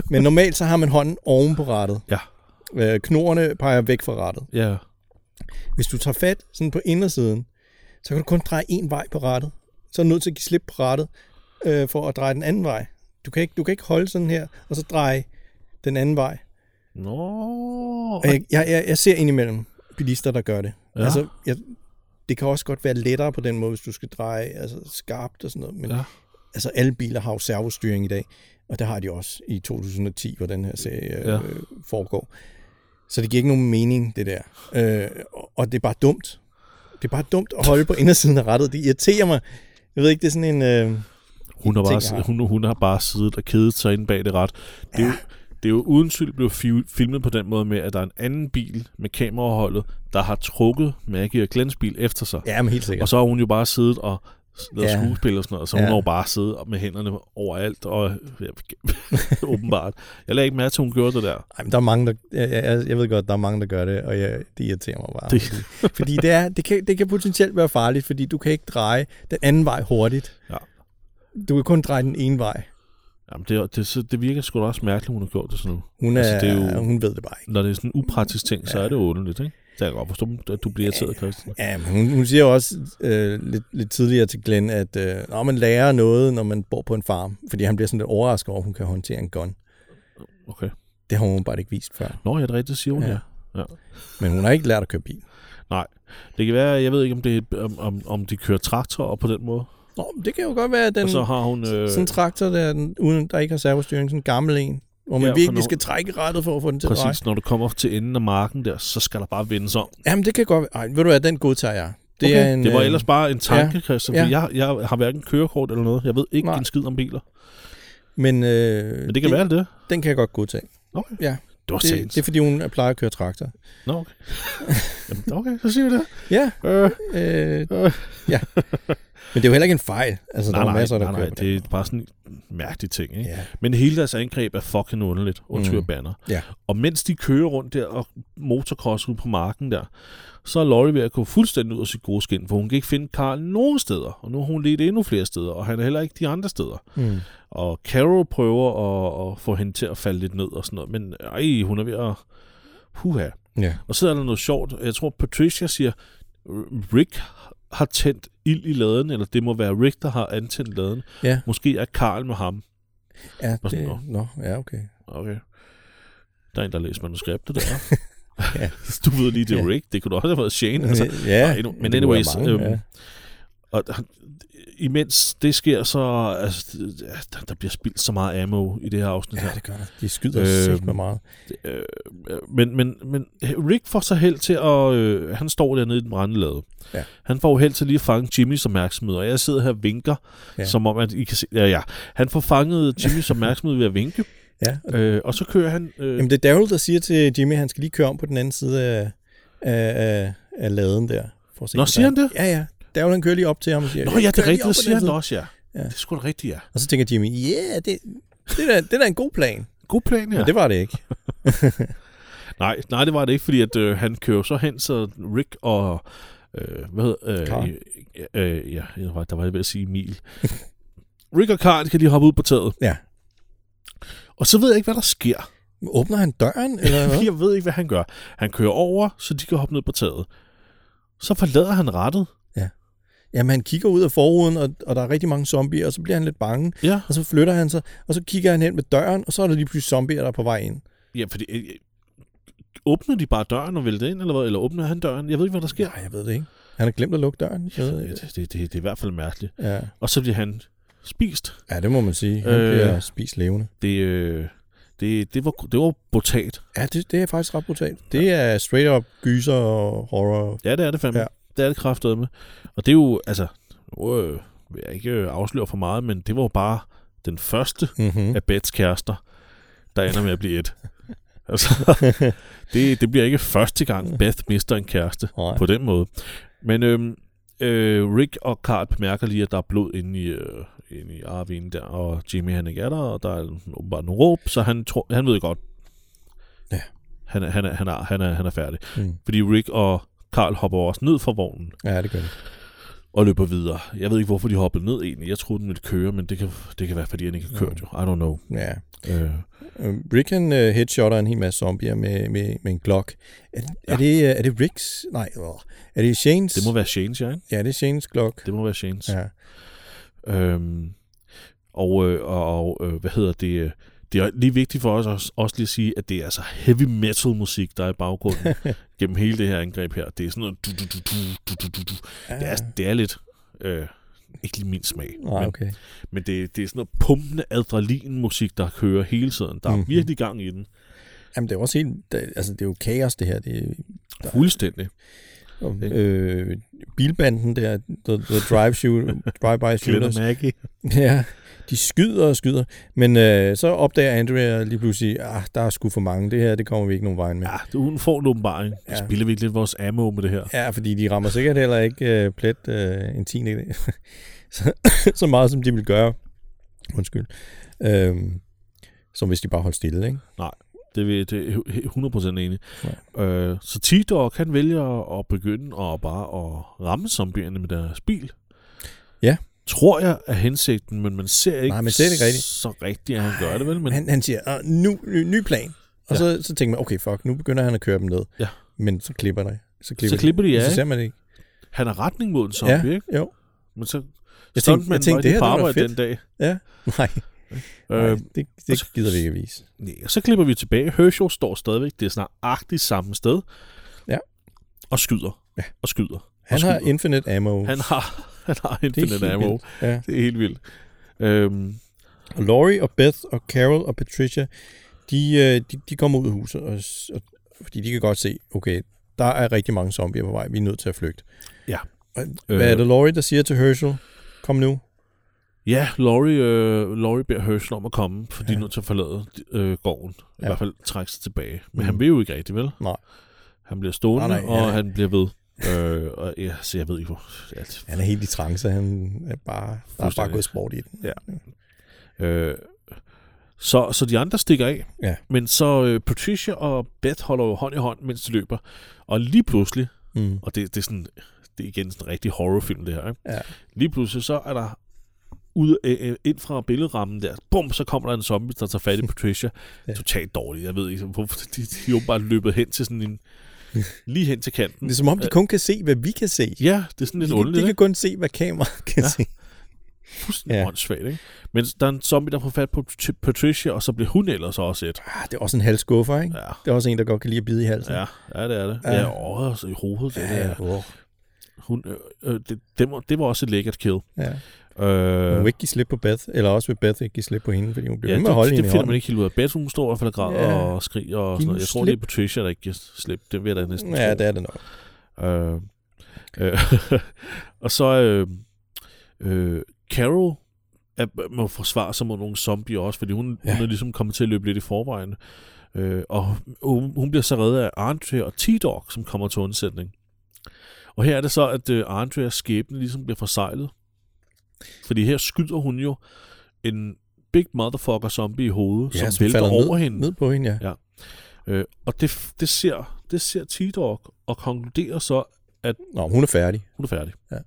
Men normalt så har man hånden oven på rattet. Ja. Øh, Knorene peger væk fra rattet. Ja. Hvis du tager fat sådan på indersiden, så kan du kun dreje en vej på rattet. Så er du nødt til at give slip på rattet, øh, for at dreje den anden vej. Du kan, ikke, du kan ikke holde sådan her, og så dreje den anden vej. Nå. Jeg, jeg, jeg, jeg ser indimellem bilister, der gør det. Ja. Ja. Altså, jeg, det kan også godt være lettere på den måde, hvis du skal dreje altså, skarpt og sådan noget. Men Ja. ja. altså, alle biler har jo servostyring i dag, og det har de også i 2010, hvor den her serie Ja. ja. øh, foregår. Så det giver ikke nogen mening, det der. Øh, og- det er bare dumt. Det er bare dumt at holde på indersiden af rettet. Det irriterer mig. Jeg ved ikke, det er sådan en... Øh, Hun har, ting, bare, har. hun, hun har bare siddet og kedet sig inde bag det ret. Det er, jo, det er jo uden skyld blevet fi- filmet på den måde med, at der er en anden bil med kameraholdet, der har trukket Maggie og Glens bil efter sig. ja, men helt sikkert. Og så har hun jo bare siddet og lavet Ja. skuespil og sådan noget, så hun Ja. har jo bare siddet med hænderne overalt, og ja, åbenbart. Jeg lagde ikke mærke til, at hun gjorde det der. Ej, men der er mange, der, jeg, jeg, jeg ved godt, der er mange, der gør det, og jeg, det irriterer mig bare. Det- Fordi, fordi det, er, det, kan, det kan potentielt være farligt, fordi du kan ikke dreje den anden vej hurtigt. Ja. Du kan kun dreje den ene vej. Jamen, det, er- det, det virker sgu da også mærkeligt, hun har gjort det sådan nu. Hun, er, Altså, altså, det er er jo- hun ved det bare ikke. Når det er sådan en upraktisk ting, så er det underligt, ikke? Det kan jeg godt forstå, at du bliver irriteret, Christian. Ja, men hun, hun siger jo også øh, lidt, lidt tidligere til Glenn, at øh, når man lærer noget, når man bor på en farm. Fordi han bliver sådan lidt overrasket over, at hun kan håndtere en gun. Okay. Det har hun bare ikke vist før. Nå, ja, det er rigtigt, siger hun, ja. Ja. Men hun har ikke lært at køre bil. Det kan være, jeg ved ikke, om, det, er- om, om, om de kører traktorer på den måde. Nå, det kan jo godt være, at den, og så har hun... Øh, sådan en traktor, der, den, uden, der ikke har servostyring, sådan en gammel en, hvor man Ja, virkelig nogle- skal trække rettet for at få den til at dreje. præcis, når du kommer til enden af marken der, så skal der bare vendes om. Jamen, det kan godt være. Ej, ved du hvad, den godtager jeg. Det, okay. er en, det var øh, ellers bare en tanke, ja, Christian, ja. jeg, jeg har hverken kørekort eller noget. Jeg ved ikke Nej. en skid om biler. Men, øh, Men det kan være det. Den kan jeg godt godtage. Okay. Ja, Det var det, det er fordi, hun plejer at køre traktor. Nå, okay. Jamen, okay, så siger vi det. Ja, Øh, øh, øh. ja. Men det er jo heller ikke en fejl. Altså, Nej, der er nej, masser, der nej, nej, det er bare sådan en mærkelig ting, ikke? Ja. Men hele deres angreb er fucking underligt. Undskyld, mm. Banner. Ja. Og mens de kører rundt der og motocross ud på marken der, så er Laurie ved at gå fuldstændig ud af sit gode skin, for hun kan ikke finde Carl nogen steder. Og nu har hun lidt endnu flere steder, og han er heller ikke de andre steder. Mm. Og Carol prøver at, at få hende til at falde lidt ned og sådan noget, men ej, hun er ved at... Puha. Ja. Og så er der noget sjovt. Jeg tror, Patricia siger, Rick har tændt ild i laden, eller det må være Rick, der har antændt laden. Ja, Måske er Karl med ham. ja, Hvad det, så? nå, ja, okay. Okay. Der er en, der læser manuskriptet der. Ja. Du ved lige, det er Ja. Rick. Det kunne også have været Shane. Altså, ja, nej, men det anyways, mange, øhm, ja. Og imens det sker, så altså, der, der bliver spildt så meget ammo i det her afsnit Ja, det gør det. De skyder øhm, med meget. Øh, øh, men, men, men Rick får så held til at... Øh, han står dernede i den brændende lade. Ja. Han får held til lige at fange Jimmys opmærksomhed, og jeg sidder her og vinker, ja. Som om, at I kan se... Ja, ja. Han får fanget Jimmys opmærksomhed ved at vinke, Ja. og- øh, og så kører han... Øh, Jamen, det er Daryl, der siger til Jimmy, at han skal lige køre om på den anden side af, af, af, af laden der. For at se, Nå, siger han er. Ja, ja. Daryl, han kører lige op til ham og siger, Nå "Jeg ja, det er rigtigt, det siger han side." også, ja. Ja. Det er sgu da rigtigt, ja. Og så tænker Jimmy, ja, yeah, det, det, er, det er da en god plan. God plan, ja. Men det var det ikke. Nej, nej, det var det ikke, fordi at, øh, han kører så hen, så Rick og... Øh, hvad hedder... Øh, Carl. øh, øh, ja, der var jeg ved at sige Emil. Rick og Carl kan lige hoppe ud på taget. Ja. Og så ved jeg ikke, hvad der sker. Åbner han døren, eller hvad? Jeg ved ikke, hvad han gør. Han kører over, så de kan hoppe ned på taget. så forlader han rettet. Jamen, han kigger ud af forruden, og, og der er rigtig mange zombier, og så bliver han lidt bange, Ja, og så flytter han sig, og så kigger han hen med døren, og så er der lige pludselig zombier, der er på vej ind. ja fordi... Øh, åbner de bare døren og vælter ind, eller hvad? Eller åbner han døren? Jeg ved ikke, hvad der sker. Nej, jeg ved det ikke. Han har glemt at lukke døren. Ved, Det, det, det, det er i hvert fald mærkeligt. ja. Og så bliver han spist. ja, det må man sige. Han Øh. bliver spist levende. Det, øh, det, det, var, det var brutalt. Ja, det, det er faktisk ret brutalt. Det er straight up gyser og horror. Ja, det er det fandme. Ja. Det er det kraftet med. Og det er jo, altså, øh, vil jeg ikke øh, afsløre for meget, men det var jo bare den første Mm-hmm. af Bets kærester, der ender med at blive et. Altså, det, det bliver ikke første gang, Beth mister en kæreste Nej. på den måde. Men øhm, øh, Rick og Carl bemærker lige, at der er blod inde i, øh, inde i RV'en der, og Jimmy han ikke er der, og der er åbenbart nogle råb, så han, tror, han ved godt, Ja. han, er, han, er, han, er, han, er, han er færdig. Mm. Fordi Rick og Carl hopper også ned fra vognen Ja, det gør det. og løber videre. Jeg ved ikke, hvorfor de hoppede ned egentlig. Jeg troede, den ville køre, men det kan, det kan være, fordi han ikke har kørt jo. I don't know. Ja. Øh, Øh, Rick han uh, headshotter en hel masse zombier med, med, med en Glock. Er, ja. er, det, uh, er det Ricks? Nej, øh, er det Shanes? det må være Shanes, ja, ikke? Ja, det er Shanes Glock. Det må være Shanes. Ja. Øhm, og, øh, og øh, hvad hedder det? Det er lige vigtigt for os også, også lige at sige, at det er altså heavy metal musik, der er i baggrunden gennem hele det her angreb her. Det er sådan noget... Du, du, du, du, du, du, du. Det, er, det er lidt... Øh, ikke lige min smag. Nej, men, okay. men det, det er sådan noget pumpende adrenalinmusik, der kører hele tiden. Der er Mhm. virkelig gang i den. Jamen, det er også helt... Det, altså, det er jo kaos, det her. Det er, Fuldstændig. og, øh, bilbanden der, the, the drive shoot, drive-by shooters. Maggie. Ja, de skyder og skyder. Men øh, så opdager Andrea lige pludselig, ah, der er sgu for mange. Det her, det kommer vi ikke nogen vej med. Ja, det, hun får en åbenbaring. Ja. Spiller vi ikke lidt vores ammo med det her? Ja, fordi de rammer sikkert heller ikke øh, plet øh, en tiende så, så meget, som de vil gøre. Undskyld. Øhm, som hvis de bare holdt stille, ikke? Det, vil, det er jeg 100% enig. Ja. Øh, så T-Dog kan vælge at- at begynde at bare at ramme zombierne med deres bil. Ja. Tror jeg er hensigten, men man ser ikke, Nej, man ser det ikke rigtigt. så rigtigt, at han gør det vel. Men Han, han siger, nu, ny, ny plan. Og Ja. så, så tænker man, okay, fuck, nu begynder han at køre dem ned. Ja. Men så klipper det. Så klipper, Så klipper de, ja, Så ikke? ser man det ikke. han er retning mod en zombie, Ja. ikke? Jo. Men så Jeg tænkte, jeg tænkte det her, på det var arbejde fedt. den dag. Ja. Nej, Øh, øh, det, det gider vi ikke at vise. nej, og så klipper vi tilbage. Herschel står stadigvæk, det er snart agtigt samme sted. Ja. Og skyder. Ja. Og skyder. Han og har skyder. infinite ammo. Han har, han har det er infinite ammo. vildt. Ja. Det er helt vildt. Øhm, Og Laurie og Beth og Carol og Patricia, de, øh, de, de kommer ud af huset, og, og, fordi de kan godt se, okay, der er rigtig mange zombier på vej, vi er nødt til at flygte. Ja. Og, hvad er det Laurie, der siger til Herschel? Kom nu. ja, Laurie, øh, Laurie beder Herschel om at komme, for ja. de er Ja. nødt til at forlade øh, gården. I Ja. hvert fald trække sig tilbage. Men Mhm. han vil jo ikke rigtig, vel? Nej. Han bliver stående, Nej, nej, og er- han bliver ved. Øh, og ja, så jeg ved ikke, hvor... Alt. Han er helt i trance, han er bare, der er bare gået sport i den. Ja. Øh, så, så de andre stikker af. Ja. Men så øh, Patricia og Beth holder jo hånd i hånd, mens de løber. Og lige pludselig, Mm. og det, det er sådan... Det er igen sådan en rigtig horrorfilm, det her. Ikke? Ja. Lige pludselig, så er der ud, øh, øh, ind fra billedrammen der, bum, så kommer der en zombie, der tager fat i Patricia. Ja. Totalt dårligt. Jeg ved ikke, hvorfor de, de jo bare løbet hen til sådan en... lige hen til kanten. Det er som om, de kun kan se, hvad vi kan se. Ja, det er sådan de, lidt kan- underligt, de kan ikke? kun se, hvad kameraet kan Ja. se. Fuldstændig Ja. åndssvagt, ikke? Men der er en zombie, der får fat på Pat- Patricia, og så bliver hun ellers også et. Ah, det er også en halsskuffer, ikke? Ja, Det er også en, der godt kan lide at bide i halsen. ja, ja det er det. Ja. Ja, åh, så i hovedet. Det, ja. Oh. Hun, øh, øh, det, det, var, det var også et lækkert kill. ja. Øh, Hun vil ikke give slip på Beth, eller også vil Beth ikke give slip på hende, fordi hun bliver ja, ved med at holde det, hende det finder man ikke helt ud af. Beth, hun står i hvert fald og græder Ja. og skriger og sådan noget. Jeg tror, det er slip. Patricia, der ikke giver slip. Det vil jeg da næsten Ja, tro. det er det nok. Øh, øh, og så øh, øh, Carol er, må forsvare sig mod nogle zombier også, fordi hun. Ja. hun er ligesom kommet til at løbe lidt i forvejen. Øh, og hun, hun bliver så reddet af Andre og T-Dog, som kommer til undsætning. Og her er det så, at øh, Andreas skæbne ligesom bliver forsejlet. Fordi her skyder hun jo en big motherfucker zombie i hovedet, ja, som vælter falder over ned, hende. Ned på hende, ja. Ja. Øh, og det, det ser, det ser T-Dog og konkluderer så, Nå, hun er færdig. hun er færdig. Ja.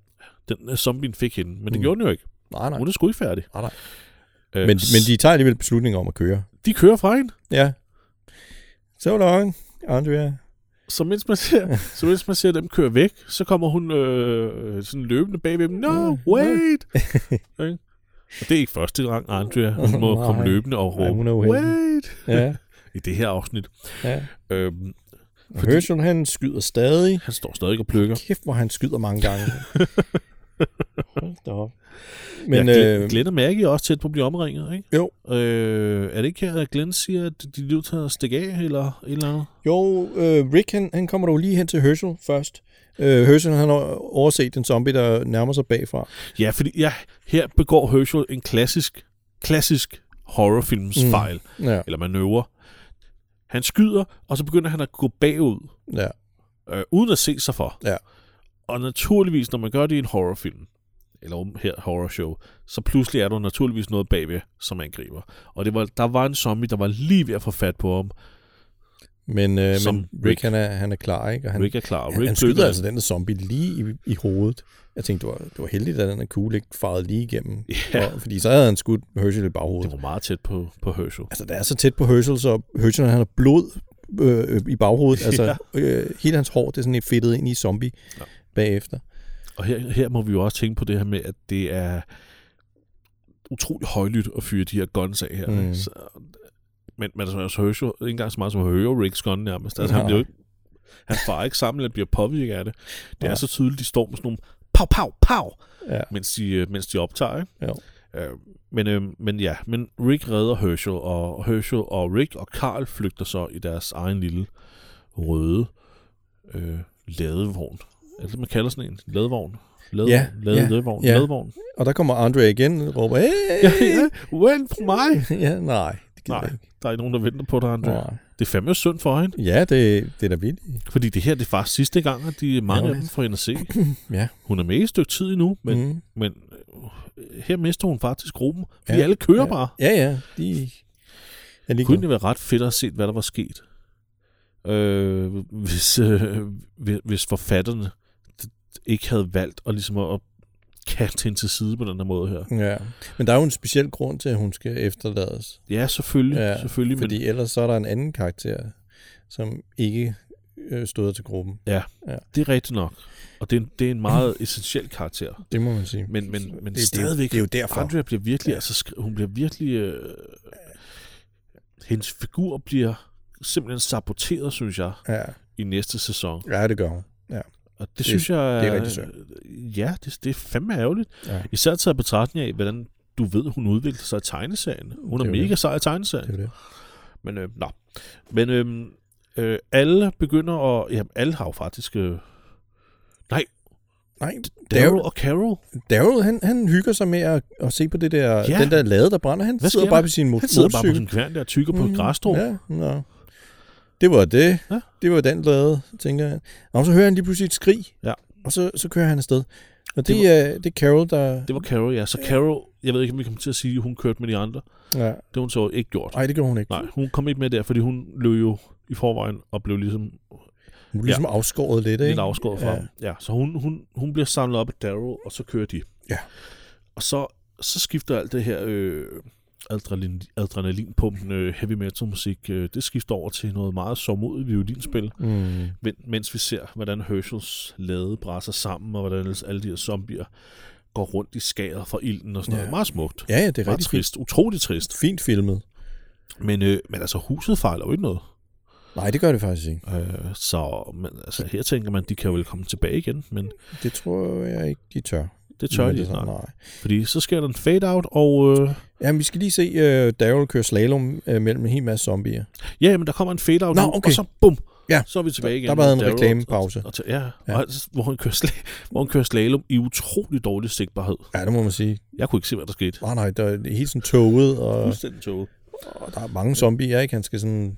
Den uh, zombien fik hende, men det Mm. gjorde den jo ikke. Nej, nej. Hun er sgu ikke færdig. Nej, nej. Øh, Men, men de tager alligevel beslutninger om at køre. de kører fra hende. Ja. So long, Andrea. Så mens man ser, så mens man ser dem køre væk, så kommer hun øh, sådan løbende bagved dem. No, wait! okay? Og det er ikke første gang, Andrea hun må Nej. komme løbende og Nej, råbe, uheldig. wait! Ja, I det her afsnit. ja. Øhm, Og Herschel, han skyder stadig. han står stadig og plukker. Kæft, hvor han skyder mange gange. Hold da op. Men, ja, øh, Glenn og Maggie er også tæt på at blive omringet, ikke? Jo. Øh, er det ikke her, at Glenn siger, at de er nødt til at stikke af, eller et eller andet? jo, øh, Rick, han, han kommer dog lige hen til Herschel først. Øh, Herschel, han har overset en zombie, der nærmer sig bagfra. Ja, fordi ja, her begår Herschel en klassisk, klassisk horrorfilms mm. fejl, Ja, eller manøvre. Han skyder, og så begynder han at gå bagud, ja, øh, uden at se sig for. Ja. Og naturligvis, når man gør det i en horrorfilm, eller her horrorshow, så pludselig er der naturligvis noget bagved, som angriber. Og det var, der var en zombie, der var lige ved at få fat på ham. men, øh, Som men Rick, Rick. han er, han er klar, ikke? Og han, Rick er klar. han, Rick han døde skyder altså den der zombie lige i, i hovedet. Jeg tænkte, det var, det var heldigt, at den der kugle ikke farede lige igennem. Ja, Og, fordi så havde han skudt Herschel i baghovedet. det var meget tæt på, på Herschel. Altså, det er så tæt på Herschel, så Herschel han har blod øh, i baghovedet. Altså, øh, hele hans hår, det er sådan et fedtet ind i zombie Ja. Bagefter. Og her, her må vi jo også tænke på det her med, at det er utrolig højlydt at fyre de her guns af her. Mm. Så, men, men altså, altså Herschel, ikke engang så meget som hører Ricks gun nærmest. Altså, han, Nej. bliver jo ikke, han farer ikke sammen eller bliver påvirket af det. Det Nej. er så tydeligt, de står med sådan nogle pow, pow, pow, Ja. mens de, øh, mens de optager. Ikke? Jo. Øh, men, øh, men ja, men Rick redder Herschel, og Herschel og Rick og Carl flygter så i deres egen lille røde øh, ladevogn. Er det, det, man kalder sådan en? Ladevogn? Lade, Ja, lade, ja, ladevogn? ja. Ladevogn? Og der kommer Andre igen og råber, hey! Ja, ja. Vent på mig! ja, nej. Det Nej, ikke. der er ikke nogen, der venter på dig, André. Nej. Det er fandme synd for hende. Ja, det, det er da vildt. Fordi det her det er faktisk sidste gang, at de mange Ja, af dem får hende at se. Ja. Hun er med i et stykke tid endnu, men, mm. men øh, her mister hun faktisk gruppen. Fordi Ja, alle kører ja. bare. Ja, ja. De Det lige kunne egentlig være ret fedt at se, hvad der var sket. Øh, hvis, øh, hvis- forfatterne ikke havde valgt at, ligesom at kaste hende til side på den her måde her. Ja. Men der er jo en speciel grund til, at hun skal efterlades. Ja, selvfølgelig. Ja, Ja, selvfølgelig men, Fordi ellers så er der en anden karakter, som ikke øh, støder til gruppen. det er rigtigt nok. Og det er en, det er en meget essentiel karakter. Det må man sige. Men, men, men det, stadigvæk, Det er jo derfor. Andrea bliver virkelig, Ja. ja. altså, hun bliver virkelig, øh, hendes figur bliver simpelthen saboteret, synes jeg, Ja, i næste sæson. ja det gør hun. Og det, Det- synes jeg det er rigtig synd. Ja, det, det er fandme ærgerligt. Ja, Især taget betragtning af, hvordan du ved, hun udvikler sig i tegneserien. Hun er er mega det. sej i tegneserien. det er det. Men, øh, nå. Men øh, øh, alle begynder at... Jamen, alle har jo faktisk... Øh, Nej, Daryl Daryl, og Carol. Daryl han, han hygger sig med at, at se på det der, Ja. den der lade, der brænder. Han Hvad sidder bare på sin mo- Han sidder bare på motorcykel. sin kværn der og tykker på Mhm. et græsstrå. Ja, nå. Det var det. Ja. Det var den lade, tænker jeg. Og så hører han lige pludselig et skrig. Ja. Og så, så kører han afsted. Og det, Det det, er, det er Carol, der... Det var Carol, ja. Så Carol, jeg ved ikke, om vi kommer til at sige, at hun kørte med de andre. Ja. Det hun så ikke gjort. Nej, det gjorde hun ikke. Nej, hun kom ikke med der, fordi hun løb jo i forvejen og blev ligesom Hun blev ligesom afskåret lidt, ikke? lidt afskåret fra ja. ham. Ja, så hun, hun, hun bliver samlet op af Daryl, og så kører de. Ja. Og så, så skifter alt det her øh, adrenalin, adrenalinpumpende øh, heavy metal musik, øh, det skifter over til noget meget sommodigt violinspil, Mm. men, mens vi ser, hvordan Herschels lade brænder sammen, og hvordan alle de her zombier går rundt i skæret fra ilden og sådan Ja. noget. Meget smukt. Ja, ja, det er Meget rigtig fint. trist. Utroligt trist. Fint filmet. Men, øh, men altså, huset fejler jo ikke noget. Nej, det gør det faktisk ikke. Øh, så men, altså, her tænker man, de kan jo vel komme tilbage igen, men Det tror jeg ikke, de tør. Det tør de sådan, snart. Nej. Fordi så sker der en fade-out, og øh, Ja, vi skal lige se uh, Daryl køre slalom uh, mellem en hel masse zombier. ja, men der kommer en fade-out Nå, nu, okay. og så bum, Ja, så er vi tilbage igen. der var en Daryl reklamepause. Og, og, og, ja, Ja. Og, hvor, han kører sla- hvor han kører slalom i utrolig dårlig sigtbarhed. Ja, det må man sige. Jeg kunne ikke se, hvad der skete. Nej, nej, der er helt sådan toget, og, Fuldstændig toget. og der er mange zombier, ikke? Han skal sådan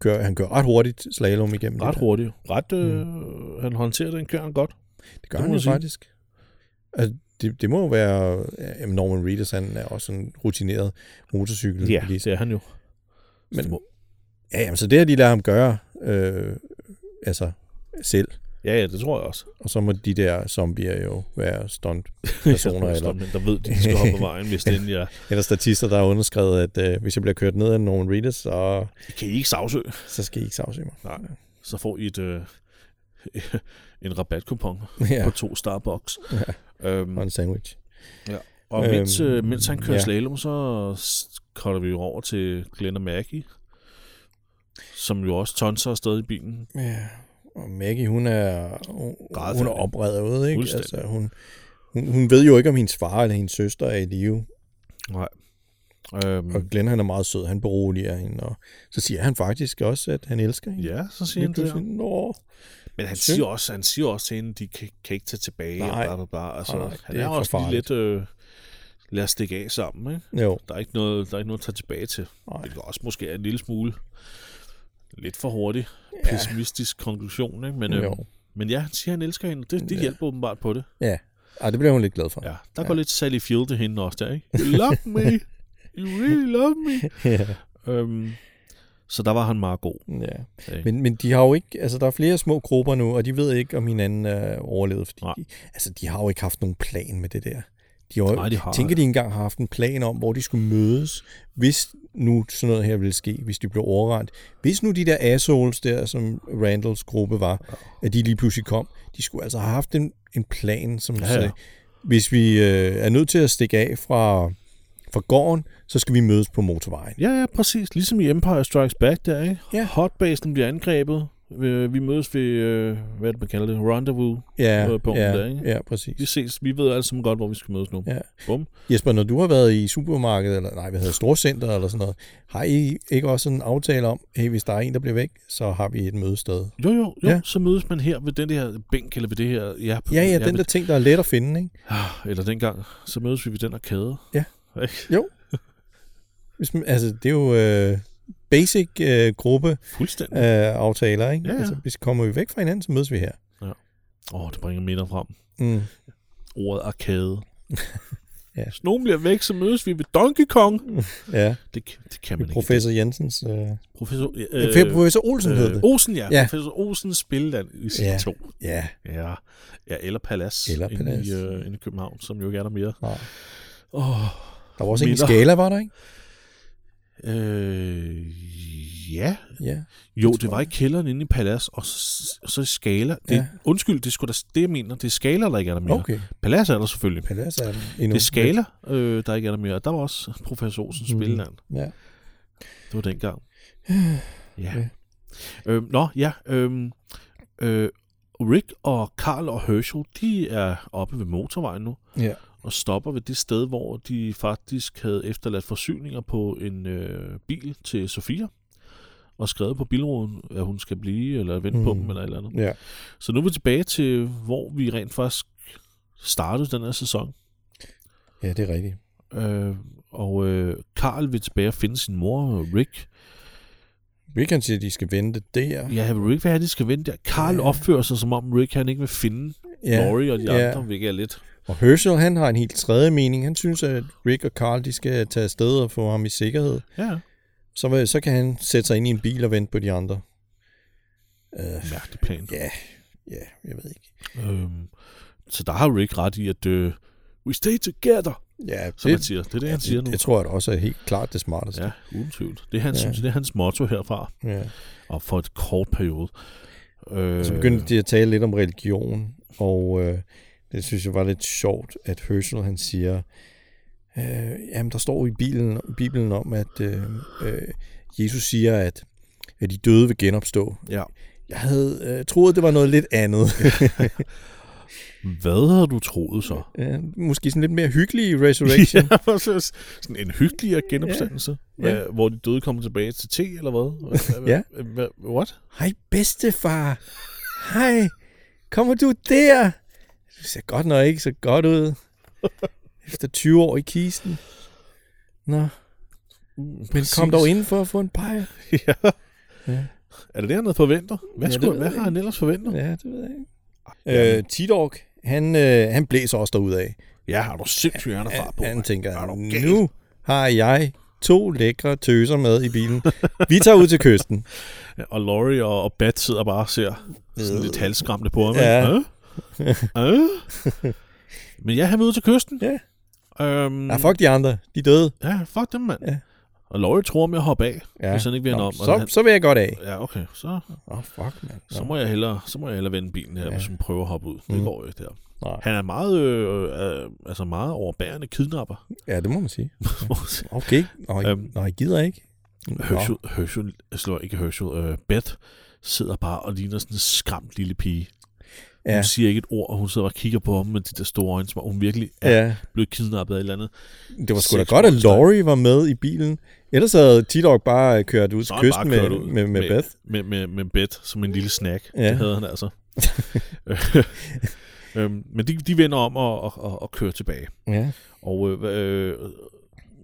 køre, han kører ret hurtigt slalom igennem Ret hurtigt. Ret, øh, Han håndterer den kører han godt. Det gør Det han jo jeg sige. faktisk. Altså, det, det må jo være... Ja, Norman Reedus, han er også sådan rutineret motorcykel. Ja, det er han jo. Men- må- ja, jamen, så det har de lader ham gøre, øh, altså selv. Ja, ja, det tror jeg også. Og så må de der zombier jo være stunt personer, eller, der ved, de skal hoppe af vejen, hvis den ja. eller statister, der har underskrevet, at øh, hvis jeg bliver kørt ned af Norman Reedus, så, Kan I ikke sagsøge? så skal I ikke sagsøge mig. Nej. Så får I et, øh, en rabatkupon Ja, på to Starbucks. Ja. Øhm, og en sandwich. og mens, øhm, øh, mens han kører ja. slalom, så cutter vi jo over til Glenn og Maggie, som jo også tonser afsted i bilen. Ja, og Maggie, hun er, hun, hun er oprevet, ikke? Altså, hun, hun, hun ved jo ikke, om hendes far eller hendes søster er i live. Nej. Øhm, Og Glenn, han er meget sød. Han beroliger hende, og så siger han faktisk også, at han elsker hende. ja, så siger han Lige det. Nå, Men han siger, også, han siger også til hende, de kan, kan ikke tage tilbage. Nej. Og bla, bla, bla. Altså, Nej, han er, er også lige lidt... Øh, lad os stikke af sammen, ikke? jo. Der er ikke noget, der er ikke noget at tage tilbage til. Nej. Det også måske er en lille smule lidt for hurtig, Ja. pessimistisk konklusion, ikke? Men, øh, men ja, han siger, han elsker hende. Det, det Ja. hjælper åbenbart på det. Ja, Ej, det bliver hun lidt glad for. Ja, der Ja. går lidt Sally Field til hende også der, ikke? You love me. You really love me. ja. Øhm, så der var han meget god. ja. Men, men de har jo ikke, altså der er flere små grupper nu, og de ved ikke, om hinanden er overlevet, fordi Nej. de, altså, de har jo ikke haft nogen plan med det der. De har, Nej, de har tænker, de ikke engang har haft en plan om, hvor de skulle mødes, hvis nu sådan noget her ville ske, hvis de blev overrendt. Hvis nu de der assholes der, som Randalls gruppe var, at de lige pludselig kom, de skulle altså have haft en, en plan, som Ja, ja, ja. sagde, hvis vi øh, er nødt til at stikke af fra, fra gården, så skal vi mødes på motorvejen. Ja, ja, præcis. Ligesom i Empire Strikes Back der, ikke? Ja. Hotbasen bliver angrebet. Vi, vi mødes ved, øh, hvad det, man kalder det? Rendezvous. Ja, punkten ja, der, ikke? ja, præcis. Vi ses. Vi ved alle sammen godt, hvor vi skal mødes nu. Ja. Bum. Jesper, når du har været i supermarkedet, eller nej, hvad hedder storcenter eller sådan noget, har I ikke også en aftale om, hey, hvis der er en, der bliver væk, så har vi et mødested? Jo, jo, jo. Ja. Ja. Så mødes man her ved den der bænk, eller ved det her... Ja, på, Ja, ja, den ved, der ting, der er let at finde, ikke? Ah, Eller dengang, så mødes vi ved den arkade. Ja. Ikke? Hvis man, altså, det er jo øh, basic øh, gruppe Fuldstændig. øh, aftaler, ikke? Ja, ja. Altså, hvis kommer vi væk fra hinanden, så mødes vi her. Åh, oh, det bringer minder frem. Mm. Ordet arkade. Ja. Hvis nogen bliver væk, så mødes vi ved Donkey Kong. Ja, Det, kan- det kan man ikke. professor Jensens... Øh, Professor, øh, professor Olsen øh, hed det. Olsen, ja. Ja. ja. Professor Olsen spilleland i sin Ja. ja. to. Ja, Ja. ja, eller Palads. Eller Palads. I, øh, inde i København, som jo ikke er der mere. nej. Oh, Der var også en i Minder. skala, var der, ikke? øh, ja. Ja. Jo, Det var i kælderen inde i Palads, og så, så Skala. Det, Ja. Undskyld, det sgu da det, jeg mener. Det er Skala, der ikke er der mere. Okay. Palads er der selvfølgelig. Palads er endnu. Det er Skala, øh, der ikke er der mere. Der var også professor Olsens Mm. Ja. Det var dengang. Ja. Ja. Øhm, nå, ja. Øhm, øh, Rick og Carl og Herschel, de er oppe ved motorvejen nu, ja. Og stopper ved det sted, hvor de faktisk havde efterladt forsyninger på en øh, bil til Sofia, og skrevet på bilruden, at hun skal blive, eller vente mm. på Mm. dem, eller et eller andet. Ja. Så nu er vi tilbage til, hvor vi rent faktisk startede den her sæson. ja, det er rigtigt. Øh, og øh, Carl vil tilbage og finde sin mor, Rick. Rick han siger, at de skal vente der. Ja, Rick, hvad er det, de skal vente der? Carl Ja. opfører sig, som om Rick han ikke vil finde ja. Laurie og de ja. andre, hvilket er lidt... Og Herschel, han har en helt tredje mening. Han synes, at Rick og Carl, de skal tage afsted og få ham i sikkerhed. Ja, Så, så kan han sætte sig ind i en bil og vente på de andre. Uh, mærkelig plan. ja, ja, jeg ved ikke. Øhm, så der har Rick ret i, at uh, we stay together, Ja, som han det, siger. Det er det, han siger det, nu. det tror jeg også er helt klart det smarteste. Ja, uden tvivl. Det er hans, Ja. ja. det er hans motto herfra, Ja. og for et kort periode. Øh, Så begyndte de at tale lidt om religion, og øh, det synes jeg var lidt sjovt, at Herschel han siger, øh, jamen der står i Bibelen, Bibelen om, at øh, øh, Jesus siger, at, at de døde vil genopstå. Ja. Jeg havde øh, troet, det var noget lidt andet. Hvad havde du troet så? ja, måske sådan lidt mere hyggelig resurrection. ja, sådan en hyggelig genopstandelse, Ja. ja. hvor de døde kommer tilbage til te, eller hvad- Ja. hvad- What? Hej bedstefar. Hej. Kommer du der? Det ser godt nok ikke så godt ud. Efter 20 år i kisten. Nå, men kom dog ind for at få en pejl. ja. Ja. Er det det, han havde forventet? Hvad, Ja, skulle, hvad har han ellers forventet? Ja, det ved jeg ikke. Øh, T-Dog, han, øh, han blæser også af. Ja, har du sindssygt Han, på. han tænker, Er nu har jeg to lækre tøser med i bilen. Vi tager ud til kysten. Ja, Og Laurie og, og Bat sidder bare og ser sådan lidt halsskræmte på ham. Ja. Ja. Øh? Men ja, han vil ud til kysten. Ja. Øhm, Ja, fuck de andre. De er døde. Ja, fuck dem, mand. Ja. Og Laurie tror med at hoppe af, Ja. hvis han ikke vender Nå, om. Og Så, han, så vil jeg godt af. ja, okay. Så, oh, fuck, mand. så, må jeg hellere, så må jeg hellere vende bilen her, Ja. hvis hun prøver at hoppe ud. Det Mm. går jo ikke der. Nej. Han er meget, øh, øh, altså meget overbærende kidnapper. Ja, det må man sige. Okay. Nå, jeg, Øhm. jeg gider ikke. Herschel, Herschel, jeg slår ikke Herschel, øh, Beth sidder bare og ligner sådan en skræmt lille pige. Ja. Hun siger ikke et ord, og hun sidder og kigger på ham med de der store øjne, som om hun virkelig er ja. blevet kidnappet af et eller andet. Det var sgu da godt, at. Laurie var med i bilen. Ellers havde T-Dog bare kørt ud til kysten med, ud med, med Beth. Med, med, med Beth som en lille snack. Ja. Det havde han altså. øhm, men de, de vender om og, og, og, og kører tilbage. Ja. Og øh, øh,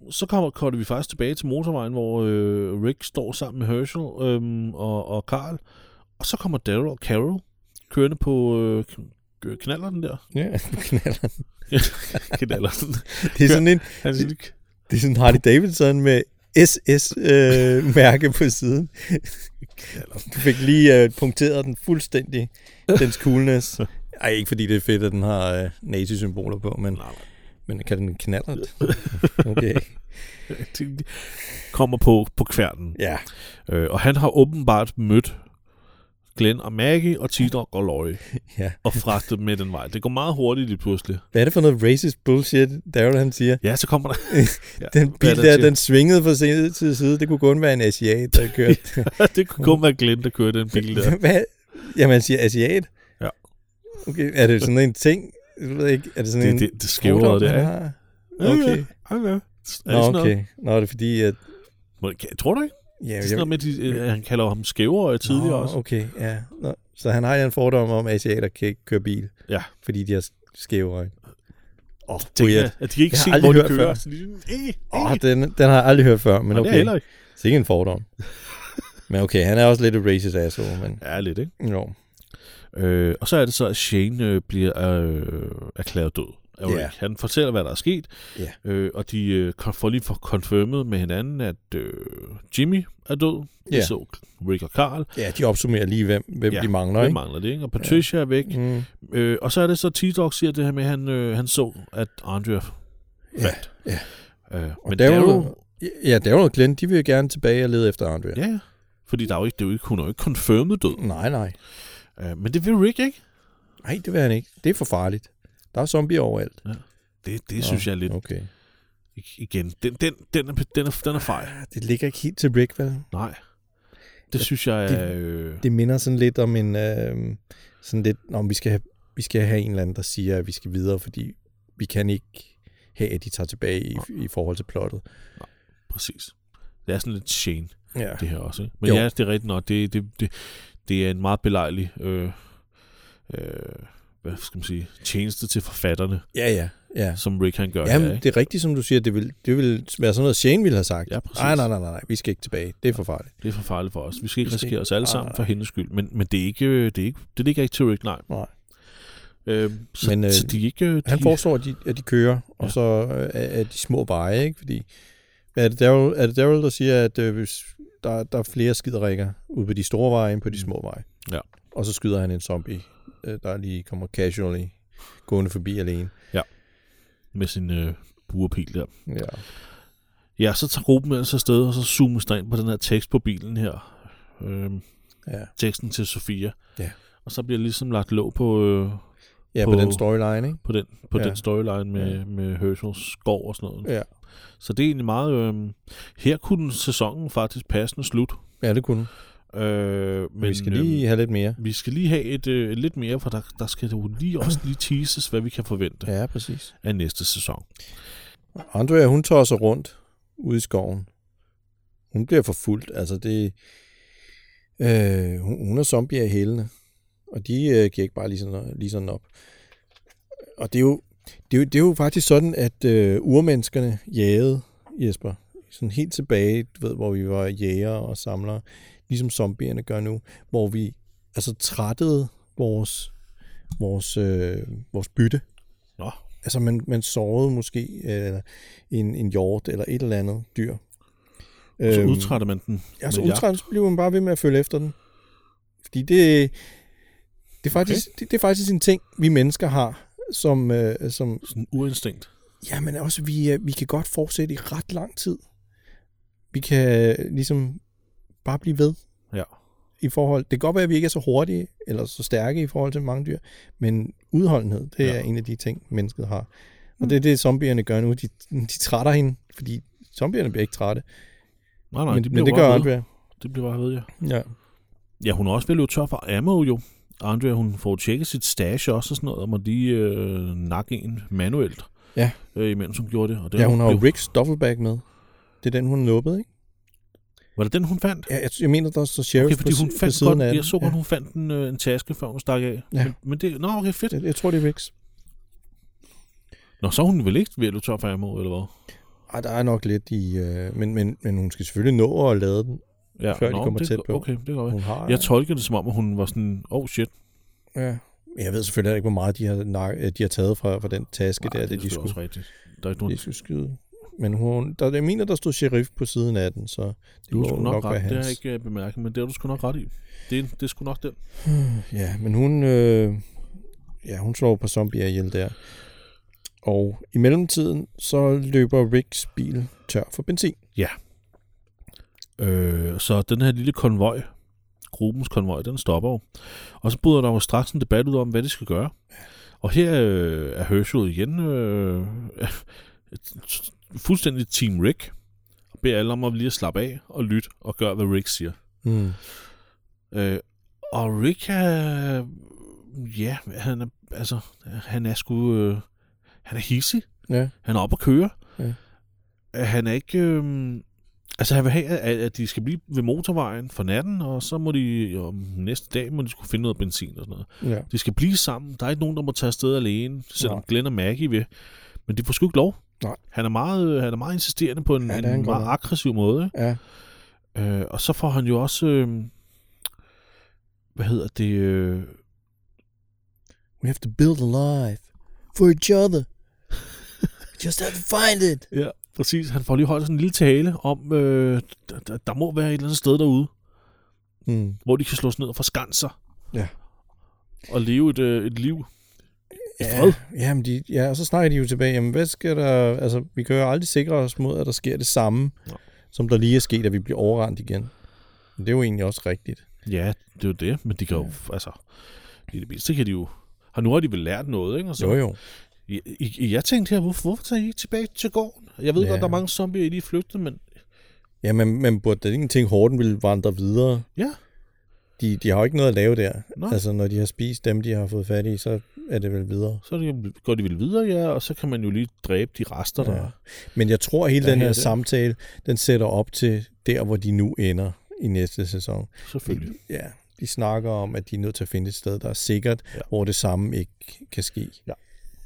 så kommer, kommer vi faktisk tilbage til motorvejen, hvor øh, Rick står sammen med Herschel øh, og, og Carl. Og så kommer Daryl og Carol kørende på øh, k- knaller den der. Ja, knaller. Knaller den. Det er sådan en, Han ikke- det er sådan Harley Davidson med SS-mærke på siden. Du fik lige øh, punkteret den fuldstændig, dens coolness. Ej, ikke fordi det er fedt, at den har øh, nazi-symboler på, men, Nej, men kan den knaller det? Okay. De kommer på, på kværnen. Ja. Øh, og han har åbenbart mødt Glenn og Maggie og T-Dog og Laurie ja. og fragtet dem med den vej. Det går meget hurtigt lige pludselig. Hvad er det for noget racist bullshit, Daryl han siger? Ja, så kommer der... ja, Den bil er der den svingede fra side til side. Det kunne kun være en asiat, der kørte. det kunne kun være Glenn, der kørte den bil der. Hvad? Jamen, han siger asiat? Ja. Okay, er det sådan en ting? Jeg ved ikke, er det sådan Det, en... det, det ja. har? Ja, Okay. ja. Ja, ja. Er det Nå, okay. Nå, det er fordi, at... Tror du ikke? Ja, Det er sådan noget med, de, øh, han kalder ham skævere tidligere Nå, også. okay, ja. Nå, så han har en fordom om, at asiater kan ikke køre bil. Ja. Fordi de har skæve øjne. Åh, oh, weird. jeg, at de ikke Jeg har se, aldrig hvor de kører. Så er Åh, øh. den, den har jeg aldrig hørt før, men Nå, det er okay. heller ikke. Det er ikke en fordom. men okay, han er også lidt et racist asshole, men Ja, lidt, ikke? jo. Øh, og så er det så, at Shane øh, bliver øh, erklæret død af Ja. Rick. Han fortæller, hvad der er sket, Ja. øh, og de øh, får lige for confirmet med hinanden, at øh, Jimmy er død. Vi Ja. så Rick og Carl. Ja, de opsummerer lige, hvem, hvem Ja, de mangler, Hvem ikke? mangler det, ikke? Og Patricia er væk. Mm. Øh, og så er det så, T-Dog siger det her med, at han, øh, han så, at Andrea Ja, fandt. ja. Øh, Og men Daryl, Daryl... ja, Daryl og Glenn, de vil jo gerne tilbage og lede efter Andrea. Ja, ja. Fordi der er jo ikke, det er jo ikke, hun er jo ikke confirmed død. Nej, nej. Øh, men det vil Rick ikke. Nej, det vil han ikke. Det er for farligt. Der er zombier overalt. Det, det Nå, synes jeg er lidt... Okay. Igen, den, den, den, er, den, er, den er fejl. Det ligger ikke helt til Rick, vel? Nej. Det synes jeg er... Øh, Det minder sådan lidt om en... Øh, sådan lidt, om vi skal, have, vi skal have en eller anden, der siger, at vi skal videre, fordi vi kan ikke have, at de tager tilbage i, i forhold til plottet. præcis. Det er sådan lidt Shane, Ja. det her også. Ikke? Men jo. ja, det er rigtigt nok. Det, det, det, det er en meget belejlig... Øh, øh, hvad skal man sige? Tjeneste til forfatterne, Ja, ja. Ja. som Rick han gør Jamen, her, ikke? det er rigtigt, som du siger. Det vil, det vil være sådan noget, Shane ville have sagt. Ja, præcis. Nej, nej, nej, nej, nej. Vi skal ikke tilbage. Det er for farligt. Det er for farligt for os. Vi skal ikke Vi skal risikere ikke- os alle Nej, sammen nej. for hendes skyld. Men, men det, er ikke, øh, det, er ikke, det ligger ikke til Rick, nej. Nej. Øh, så, Men, øh, så de ikke... øh, De, Han foreslår, at de, at de kører, og Ja. så øh, er de små veje, ikke? Fordi er det Daryl, er det Daryl der siger, at øh, hvis der, der er flere skiderikker ude på de store veje end på de små veje? Ja. Og så skyder han en zombie, der lige kommer casually gående forbi alene. med sin øh, buerpil der. Ja. Ja, så tager gruppen ellers afsted, og så zoomes der ind på den her tekst på bilen her. Øhm, Ja, teksten til Sofia. Ja. Og så bliver ligesom lagt låg på, øh, ja på, På- den storyline, ikke? på, den, på Ja. ja. den storyline med, Ja. ja. med Herschels skov og sådan noget. Ja. Så det er egentlig meget... Øh, her kunne sæsonen faktisk passende slut. Ja, det kunne. Øh, Men vi skal lige have lidt mere. vi skal lige have et, øh, lidt mere, for der, der skal jo lige også lige teases, hvad vi kan forvente Ja, præcis. af næste sæson. Andrea, hun tosser rundt ude i skoven. Hun bliver forfulgt. Altså, det... Øh, hun, hun er zombier i hælene. Og de øh, giver ikke bare lige sådan, lige sådan op. Og det er jo, det er jo, det er jo faktisk sådan, at øh, urmenneskerne jagede Jesper. Sådan helt tilbage, du ved, hvor vi var jæger og samlere. Ligesom zombierne gør nu. Hvor vi altså trættede vores, vores, øh, vores bytte. Nå, Altså, man, man sårede måske øh, en, en hjort eller et eller andet dyr. så Øhm, udtrætter man den Ja, så med jagt. udtræt, så bliver man bare ved med at følge efter den. Fordi det, det, er faktisk, okay. det, det er faktisk en ting, vi mennesker har, som, øh, som Sådan urinstinkt. ja, men også vi, øh, vi kan godt fortsætte i ret lang tid. vi kan ligesom bare blive ved Ja. i forhold... Det kan godt være, at vi ikke er så hurtige eller så stærke i forhold til mange dyr, men udholdenhed, det Ja. er en af de ting, mennesket har. Og det er det, zombierne gør nu. De, de trætter hende, fordi zombierne bliver ikke trætte. Nej, nej, men, de men det gør ved. Andrea. Det bliver bare ved, ja. Ja. Ja, hun er også ved at løbe tør for ammo jo. Andrea, hun får tjekket sit stash også og sådan noget, og må de øh, nakke en manuelt. Ja. Øh, imens hun gjorde det. Og det ja, hun har jo Ricks duffelbag med. Det er den, hun nubbede, ikke? Var det den, hun fandt? Ja, jeg, jeg mener, der står sheriff Okay, fordi på, hun på fandt siden godt, jeg så godt, ja. hun fandt en, øh, en taske, før hun stak af. Ja. Men, men det, nå, okay, fedt. Jeg, jeg tror, det er Ricks. Nå, så er hun vel ikke ved at løbe tør for ammo, eller hvad? Ej, der er nok lidt i... Øh, men, men, men hun skal selvfølgelig nå at lade den. Ja, Før de kommer det, tæt på. Okay, det være. Hun har... Jeg tolker det som om, at hun var sådan, oh shit. Ja. Jeg ved selvfølgelig ikke, hvor meget de har, de har taget fra, fra den taske Nej, der, det, det de skulle, også rigtigt. Der er ikke nogen, de skulle skyde. Men hun, der, jeg mener, der stod sheriff på siden af den, så det du må nok, nok ret. være Det har hans. jeg ikke øh, bemærket, men det har du sgu nok ret i. Det det er sgu nok den. Ja, men hun, øh, ja, hun slår på zombier ihjel der. Og i mellemtiden, så løber Ricks bil tør for benzin. Øh, så den her lille konvoj, gruppens konvoj, den stopper jo. Og så bryder der jo straks en debat ud om, hvad de skal gøre. Og her øh, er Herschel igen øh, fuldstændig Team Rick. Og beder alle om at lige at slappe af og lytte og gøre, hvad Rick siger. Mm. Øh, og Rick er... Ja, han er, altså, han er sgu... Øh, han er hissig. Ja. Han er oppe at køre. Ja. Øh, Han er ikke... Øh, altså, han vil have, at, at de skal blive ved motorvejen for natten, og så må de om næste dag må de skulle finde noget benzin og sådan noget. Ja. De skal blive sammen. Der er ikke nogen, der må tage afsted alene, selvom Nej. Glenn og Maggie vil. Men de får sgu ikke lov. Nej. Han er meget, han er meget insisterende på en, Ja, en godt meget nok. aggressiv måde. Ikke? ja. Øh, og så får han jo også... Øh, hvad hedder det? Øh, We have to build a life for each other. We just have to find it. ja, præcis. Han får lige holdt sådan en lille tale om, øh, der, der, der må være et eller andet sted derude, Mm. hvor de kan slås ned og forskanse sig. Ja. Og leve et, øh, et liv. I Ja, fred. jamen de, ja, og så snakker de jo tilbage, jamen hvad skal der, altså vi kan jo aldrig sikre os mod, at der sker det samme, Nej. som der lige er sket, at vi bliver overrendt igen. Men det er jo egentlig også rigtigt. Ja, det er jo det. Men de kan jo, altså... I det mindste kan de jo... Og nu har de vel lært noget, ikke? Og så, Jo jo. I, I, jeg tænkte her, hvorfor, hvorfor tager I ikke tilbage til gården? Jeg ved Ja. godt, der er mange zombier, de er flygtet, men Ja, men, men burde der ikke tænke, Horden ville vandre videre? ja, De, de har jo ikke noget at lave der. Nå. Altså, når de har spist dem, de har fået fat i, så er det vel videre. så går de vel videre, ja, og så kan man jo lige dræbe de rester, der Ja. Men jeg tror, at hele Ja, den her er det. samtale, den sætter op til der, hvor de nu ender i næste sæson. selvfølgelig. Ja, de snakker om, at de er nødt til at finde et sted, der er sikkert, Ja. ja. hvor det samme ikke kan ske.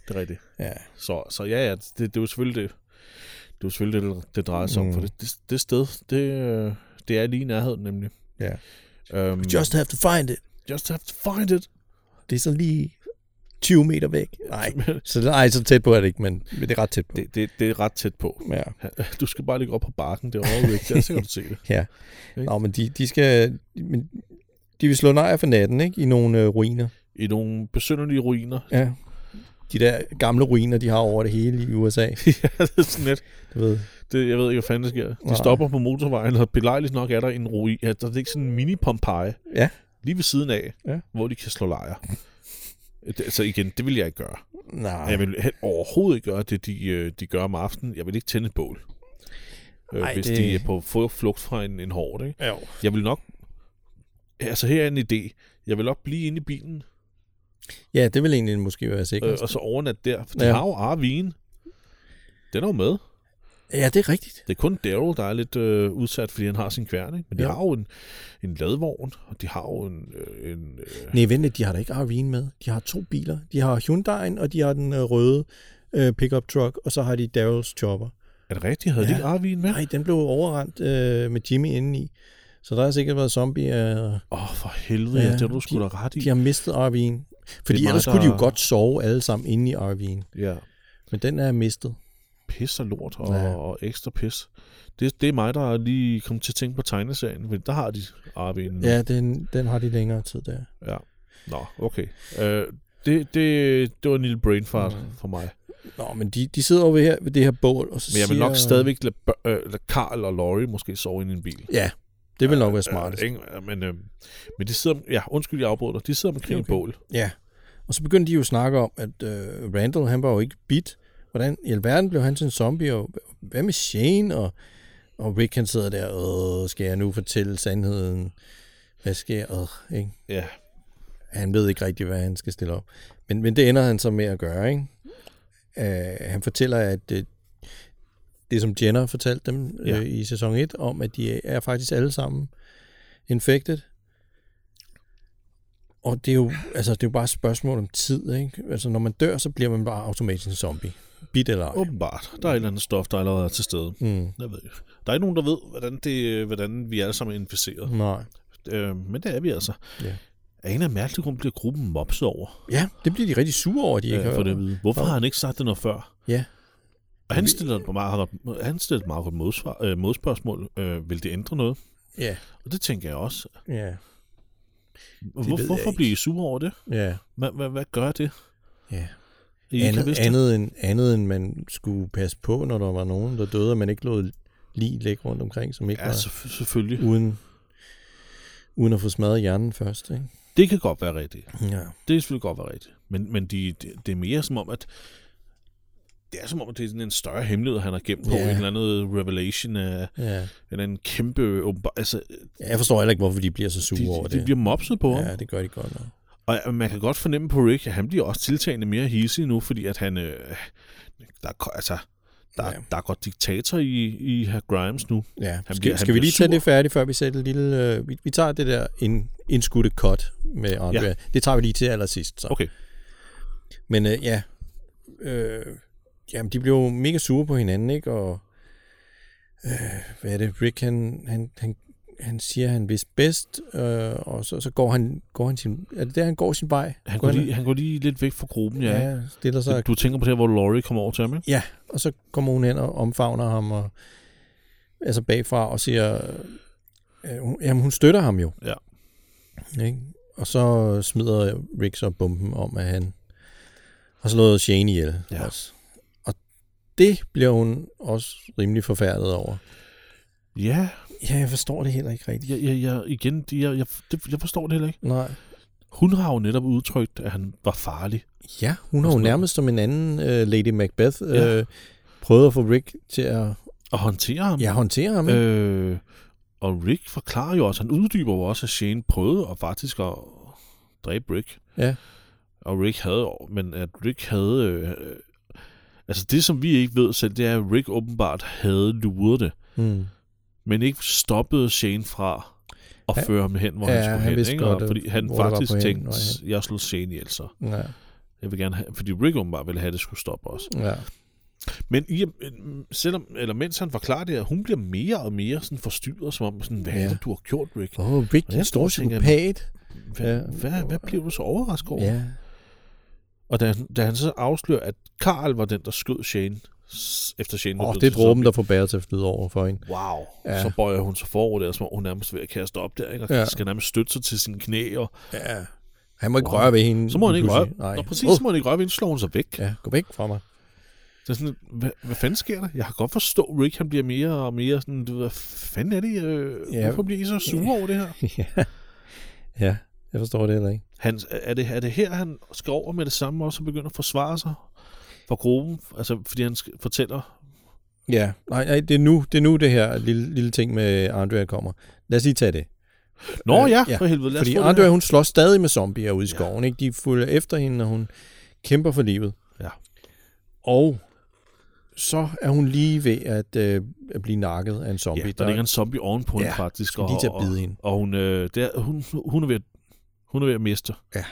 Det er rigtigt. Ja, Så, så ja, ja, det, det er jo selvfølgelig det, det, er jo selvfølgelig det, det drejer sig mm. om, for det, det, det sted, det, øh, det er lige i nærheden nemlig. ja. Um, Just have to find it. just have to find it. Det er så lige 20 meter væk. Nej, så, nej, så tæt på er det ikke, men det er ret tæt på. det, det, det er ret tæt på. Ja. Du skal bare ligge op på bakken derovre, Rick. Der, så kan du se det. Ja. Ikke? Nå, men de, de skal... Men de vil slå nejr for natten, ikke? I nogle øh, ruiner. I nogle besynderlige ruiner. Ja. De der gamle ruiner, de har over det hele i USA. ja, det er sådan lidt. Du ved. Det, jeg ved ikke, hvad fanden der sker. De Nej. stopper på motorvejen, og belejligt nok er der en ruin. Ja, der er ikke sådan en mini Pompeji. Ja. Lige ved siden af, Ja. hvor de kan slå lejr. Det, altså igen, det vil jeg ikke gøre. Nej. Jeg vil overhovedet ikke gøre det, de, øh, de gør om aftenen. Jeg vil ikke tænde et bål. Øh, Ej, hvis det- de er på flugt fra en, en hård, ikke? Jo. Jeg vil nok... Altså her er en idé. Jeg vil nok blive inde i bilen, Ja, det vil egentlig måske være øh, sikkert. og så overnatte der. For de Ja. har jo RV'en. Den er jo med. Ja, det er rigtigt. Det er kun Daryl, der er lidt øh, udsat, fordi han har sin kværn, ikke? Men de Ja. har jo en, en ladvogn, og de har jo en... Øh, en øh, Nej, vent de har da ikke RV'en med. De har to biler. De har Hyundai'en, og de har den øh, røde øh, pickup truck, og så har de Daryls chopper. er det rigtigt? Havde Ja. de ikke RV'en med? Nej, den blev overrendt øh, med Jimmy indeni. Så der har sikkert været zombier. Øh, Åh, oh, for helvede, ja, det du sgu de- da ret i. de har mistet RV'en. Fordi ellers kunne de jo godt sove alle sammen inde i RV'en. Ja, Men den er mistet. pis og lort og, Ja. og ekstra pis. Det, det er mig, der er lige kommet til at tænke på tegneserien, for der har de RV'en. Ja, den, den har de længere tid der. ja. Nå, okay. Øh, det, det, det var en lille brain fart Mm. for mig. Nå, men de, de sidder over her, ved det her bål, og så Men jeg vil siger, nok stadigvæk lade, øh, lade Carl og Laurie måske sove i en bil. Ja, det vil nok være smartest. Øh, ikke? men, øh, men de sidder, ja, undskyld, jeg afbryder dig. De sidder omkring okay. Bål. Ja, og så begyndte de jo at snakke om, at øh, Randall, han var jo ikke bit. Hvordan i alverden blev han til en zombie, og hvad med Shane? Og, og Rick, han sidder der, og skal jeg nu fortælle sandheden? Hvad skal jeg? Øh, ikke? Ja, Han ved ikke rigtig, hvad han skal stille op. Men, men det ender han så med at gøre, ikke? Uh, han fortæller, at uh, det, som Jenner fortalte dem Ja. uh, i sæson 1, om, at de er faktisk alle sammen infected. Og det er jo, altså, det er jo bare et spørgsmål om tid, ikke? Altså, når man dør, så bliver man bare automatisk en zombie. Bit eller ej. åbenbart. Der er et eller andet stof, der allerede er til stede. Mm. Jeg ved ikke. Der er ikke nogen, der ved, hvordan, det, hvordan vi alle sammen er inficeret. Nej. Øh, men det er vi altså. Ja. Af en anden mærkelig grund bliver gruppen mopset over. Ja, det bliver de rigtig sure over, de ikke Øh, for det. Hvorfor har han ikke sagt det noget før? Ja. Og han stiller et meget, han stiller et meget godt modsvar, øh, modspørgsmål. Øh, vil det ændre noget? Ja, Og det tænker jeg også. ja, Hvor, jeg hvorfor bliver I sure over det? ja. Hvad, hvad, hvad gør det? ja. I andet, det? andet, end, andet end man skulle passe på, når der var nogen, der døde, og man ikke lod lige ligge rundt omkring, som ikke Ja, var selvfø- selvfølgelig. uden, uden at få smadret hjernen først. Ikke? Det kan godt være rigtigt. Ja. Det er selvfølgelig godt være rigtigt. Men, men de, de, det er mere som om, at det er som om, det er sådan en større hemmelighed, han har gemt på. Ja. En eller anden revelation af ja. en eller anden kæmpe... åbenbar- Altså, Jeg forstår heller ikke, hvorfor de bliver så sure de, over de, de det. bliver mopset på ham. Ja, det gør de godt nok. Og man kan godt fornemme på Rick, at han bliver også tiltagende mere hissig nu, fordi at han... Øh, der, er, altså, der, Ja. der er godt diktator i, i herr Grimes nu. Ja. Han Skal, bliver- skal vi lige tage sur. det færdigt, før vi sætter et lille... Øh, vi, vi tager det der ind, indskudte cut med Andrea. Ja. Det tager vi lige til allersidst. Så. Okay. Men øh, ja, øh, jamen, de blev jo mega sure på hinanden, ikke? Og øh, hvad er det? Rick, han, han, han, han siger, han vidste bedst, øh, og så, så går han, går han sin... Er det der, han går sin vej? Han går, lige, han går lige lidt væk fra gruppen, ja. ja. stiller sig... Du tænker på det hvor Laurie kommer over til ham, ikke? Ja, og så kommer hun hen og omfavner ham, og, altså bagfra, og siger... Øh, hun, jamen, hun støtter ham jo. Ja. Ikke? Og så smider Rick så bomben om, at han har slået Shane ihjel Ja. også. Det bliver hun også rimelig forfærdet over. Ja, Ja, jeg forstår det heller ikke rigtigt. jeg, jeg, jeg, igen, jeg, jeg, det, jeg forstår det heller ikke. Nej. Hun har jo netop udtrykt, at han var farlig. Ja, hun har jo noget. nærmest som en anden uh, Lady Macbeth uh, Ja. prøvet at få Rick til at Og håndtere ham. ja, håndtere ham. Øh, og Rick forklarer jo også, han uddyber jo også, at Shane prøvede at faktisk at dræbe Rick. Ja. Og Rick havde, men at Rick havde, øh, øh, altså det som vi ikke ved selv, det er, at Rick åbenbart havde luret det, Mm. men ikke stoppede Shane fra at føre ham hen, hvor Ja, han skulle han hen. Ikke? godt, Og fordi han faktisk hen, tænkte, hvor jeg slår Shane ihjel så. Ja. Jeg vil gerne have, fordi Rick åbenbart ville have, at det skulle stoppe også. ja. Men i, selvom, eller mens han forklarer det, at hun bliver mere og mere sådan forstyrret, som om, sådan, hvad Ja. det, du har gjort, Rick? Åh, oh, Rick, Og en jeg stor står og tænker, psykopat. Hvad, ja. hvad, hvad bliver du så overrasket over? Ja. Og da, da han så afslører, at Karl var den, der skød Shane, efter Shane blevet det er dråben, der får bæret til at flyde over for hende. Wow. Ja. Ja. Så bøjer hun sig forover der, som om hun nærmest ved at kaste op der, ikke? og Ja. ja. skal nærmest støtte sig til sine knæ. Og, Ja. Han må ikke Wow. røre ved hende. så må han ikke røre. Nej. Nå, præcis, så må han ikke røre ved hende, slår hun sig væk. Ja, gå væk fra mig. Det er sådan, hvad, hvad fanden sker der? Jeg har godt forstå, Rick han bliver mere og mere sådan, du ved, hvad fanden er det? Øh, Ja. ja. Hvorfor bliver I så sure over det her? ja. ja, jeg forstår det heller ikke. Han, er, det, er det her, han skal over med det samme også og begynder at forsvare sig for gruppen? Altså, fordi han fortæller... Ja, nej, nej det, er nu, det er nu, det her lille, lille ting med Andrea kommer. Lad os lige tage det. Nå Øh, ja, ja, for helvede. Lad Fordi Andrea, hun slår stadig med zombier ude i skoven. Ikke? De følger efter hende, og hun kæmper for livet. Ja. Og så er hun lige ved at, øh, at blive nakket af en zombie. Ja, der ligger en zombie ovenpå hende Ja, faktisk. skal lige til at bide hende. Og, og hun, øh, der, hun, hun, er ved, at- hun er ved at miste. Ja.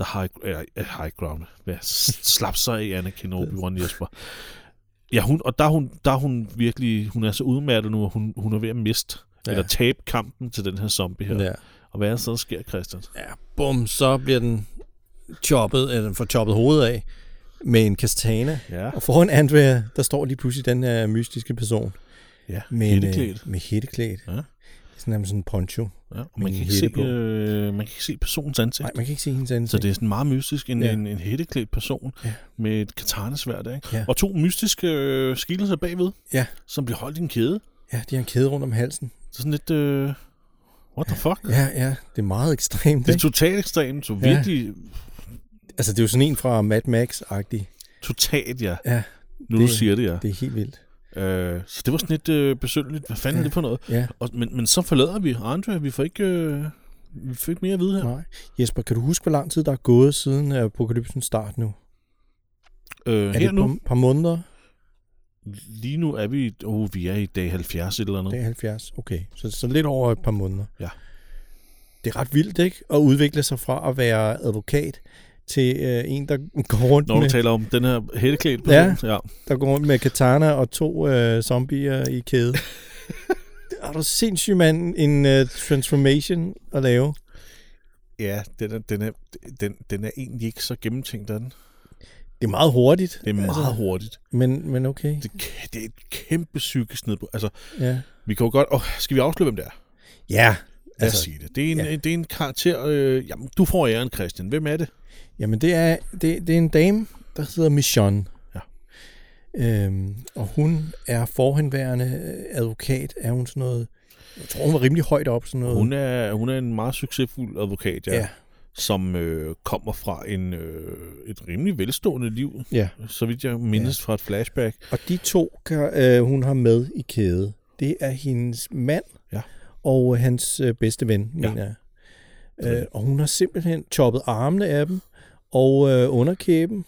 The high, øh, high ground. Ved at s- slappe sig i Anakin og Obi-Wan Jesper. Ja, hun, og der er hun, der er hun virkelig, hun er så udmattet nu, at hun, hun er ved at miste, Ja. ja. eller tabe kampen til den her zombie her. Ja. Ja. Og hvad er så, der sker, Christian? ja, bum, så bliver den choppet, eller den får choppet hovedet af med en kastane. Ja, Og foran Andrea, der står lige pludselig den her mystiske person. ja. Med, Hætteklædt. øh, med hætteklædt. Ja. Sådan nærmest sådan en poncho. Ja, og man kan, ikke se, på. øh, man kan ikke se personens ansigt. Nej, man kan ikke se hendes ansigt. Så det er sådan meget mystisk, en, Ja. ja. en, en hætteklædt person Ja. ja. med et katanesværd, ikke? Ja. Og to mystiske øh, skikkelser bagved, Ja. som bliver holdt i en kæde. Ja, de har en kæde rundt om halsen. Så sådan lidt, øh, what the fuck? Ja, ja, det er meget ekstremt. Det er totalt ekstremt, så Ja. virkelig Altså, det er jo sådan en fra Mad Max-agtig. totalt, ja. Ja, Nu Det- du siger det, ja. det er helt vildt. Øh, så det var sådan lidt øh, besynderligt. Hvad fanden Ja. er det for noget? Ja, Og, men, men så forlader vi Andre. Vi får ikke, øh, vi får ikke mere at vide her. nej. Jesper, kan du huske, hvor lang tid der er gået siden øh, apokalypsen start nu? Øh, Er det her et nu, par, par måneder? lige nu er vi, oh, vi er i dag 70 et eller. Det er 70. Okay, så, så lidt over et par måneder. Ja. Det er ret vildt, ikke? At udvikle sig fra at være advokat til øh, en, der går rundt Når du med, taler om den her hætteklædt person. Ja. ja. der går rundt med katana og to øh, zombier i kæde. er du sindssygt, mand, en uh, transformation at lave? Ja, den er, den, er, den, den er egentlig ikke så gennemtænkt, er den. Det er meget hurtigt. Det er meget altså, hurtigt. Men, men okay. Det, er- det er et kæmpe psykisk nedbrud. Altså, Ja. vi kan jo godt... Oh, skal vi afsløre, hvem det er? Ja. Lad os Altså, sige det. Det er en, ja. det er en karakter... Øh, jamen, du får æren, Christian. Hvem er det? Jamen, det er, det, det er en dame, der hedder Michonne. Ja. Øhm, og hun er forhenværende øh, advokat. Er hun sådan noget... Jeg tror, hun var rimelig højt op. Sådan noget. Hun er, hun er en meget succesfuld advokat, ja. Ja. Som øh, kommer fra en, øh, et rimelig velstående liv, ja. så vidt jeg mindes ja. fra et flashback. Og de to, kan, øh, hun har med i kæde, det er hendes mand Ja. og hans øh, bedste ven, Ja. mener jeg. Øh, og hun har simpelthen choppet armene af dem og øh, underkæben.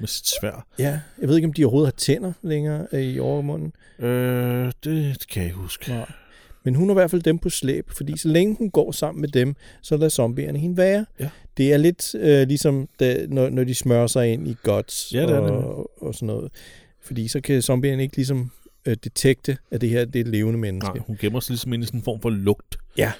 Med sit svær. Ja, jeg ved ikke, om de overhovedet har tænder længere øh, i overmunden. Øh, det, kan jeg ikke huske. Nej. Men hun har i hvert fald dem på slæb, fordi så længe hun går sammen med dem, så lader zombierne hende være. Ja. Det er lidt øh, ligesom, da, når, når de smører sig ind i guts Ja, det er det. og, og sådan noget. Fordi så kan zombierne ikke ligesom øh, detekte, at det her det er et levende menneske. Nej, hun gemmer sig ligesom ind i sådan en form for lugt. Ja.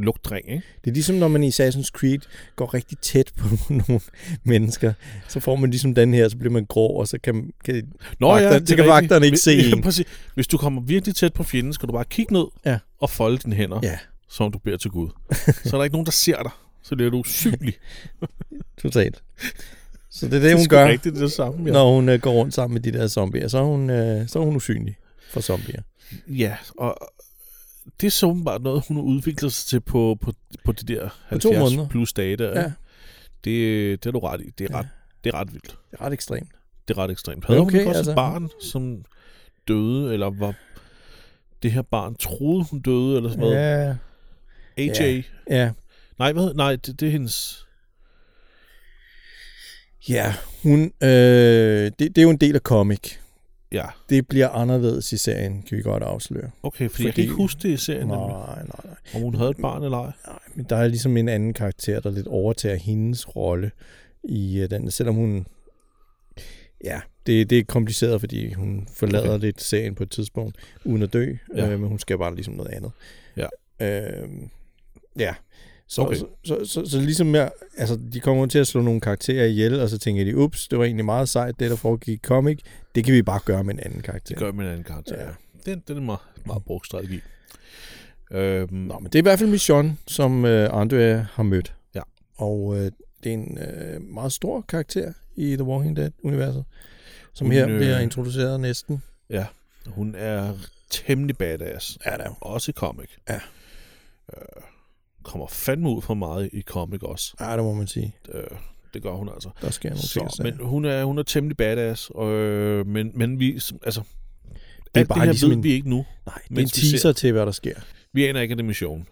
Lugtring, ikke? Det er ligesom, når man i Assassin's Creed går rigtig tæt på nogle mennesker. Så får man ligesom den her, så bliver man grå, og så kan, kan Nå Vagter- det er så kan vagterne ikke se ja, en. præcis. Hvis du kommer virkelig tæt på fjenden, skal du bare kigge ned Ja. og folde dine hænder, Ja. som du beder til Gud. så er der ikke nogen, der ser dig. Så bliver du usynlig. totalt. Så det er det, det er hun gør, rigtigt det samme, ja. når hun øh, går rundt sammen med de der zombier. Så er hun, øh, så er hun usynlig for zombier. Ja, og det er så åbenbart noget, hun har udviklet sig til på, på, på de der På to 70 måneder. plus dage der. Ja. Det, det er du ret i. Det er, Ja. ret, det er ret vildt. det er ret ekstremt. Det er ret ekstremt. Havde Okay, hun også altså. et barn, som døde, eller var det her barn troede, hun døde, eller sådan noget? Ja, AJ? Ja. ja. Nej, hvad? Nej, det, det er hendes... Ja, hun, øh, det, det er jo en del af comic. Ja, Det bliver anderledes i serien, kan vi godt afsløre. okay, fordi, fordi jeg kan ikke huske det i serien, Nej, nej, nej. om hun havde et barn eller ej. nej. Men der er ligesom en anden karakter, der lidt overtager hendes rolle i uh, den. Selvom hun... Ja, det, det er kompliceret, fordi hun forlader Okay. lidt serien på et tidspunkt, uden at dø. Ja. Øh, men hun skal bare ligesom noget andet. Ja. Øh, ja. Så, Okay. så, så, så, så, ligesom jeg, altså, de kommer til at slå nogle karakterer ihjel, og så tænker de, ups, det var egentlig meget sejt, det der foregik i comic. Det kan vi bare gøre med en anden karakter. Det gør med en anden karakter, ja. Ja. Den, den er meget, meget brugt strategi. Øhm, Nå, men det er i hvert fald Mission, som øh, Andrea har mødt. Ja. Og øh, det er en øh, meget stor karakter i The Walking Dead-universet, som Hun, her øh, bliver introduceret næsten. ja, hun er temmelig badass. Ja, der. Også i comic. Ja. Øh, kommer fandme ud for meget i comic også. Ja, det må man sige. Øh, det gør hun altså. Der sker nogle ting. Så, men hun er, hun er temmelig badass, øh, men, men vi, altså, det er bare det her ligesom ved en- vi ikke nu. Nej, det er en teaser til, hvad der sker. Vi aner ikke, at det er mission.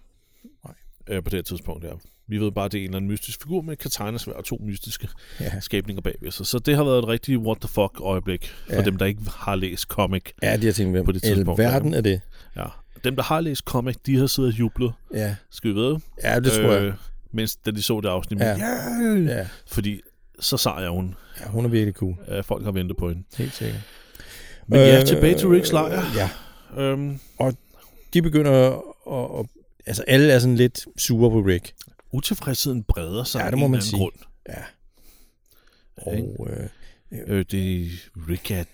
Nej. Øh, på det her tidspunkt her. Vi ved bare, at det er en eller anden mystisk figur med katanesvær og to mystiske Ja, skabninger bagved sig. Så det har været et rigtig what the fuck øjeblik for Ja. dem, der ikke har læst comic. ja de har tænkt, hvem På det tidspunkt, verden er det? Ja. Dem, der har læst comic, de har siddet og jublet. Ja, Skal vi ved? ja det tror jeg. Mens da de så det afsnit. Ja. Ja. Ja. Fordi så sej er hun. ja, hun er virkelig cool. Øh, folk har ventet på hende. Helt sikkert. Men ja, Øh, tilbage til Ricks lejr. Ja, Øhm, de begynder at, at. Altså, alle er sådan lidt sure på Rick. utilfredsheden breder sig Ja, det må man sige. grund. Ja. Og øh, Øh, det, Rick, er,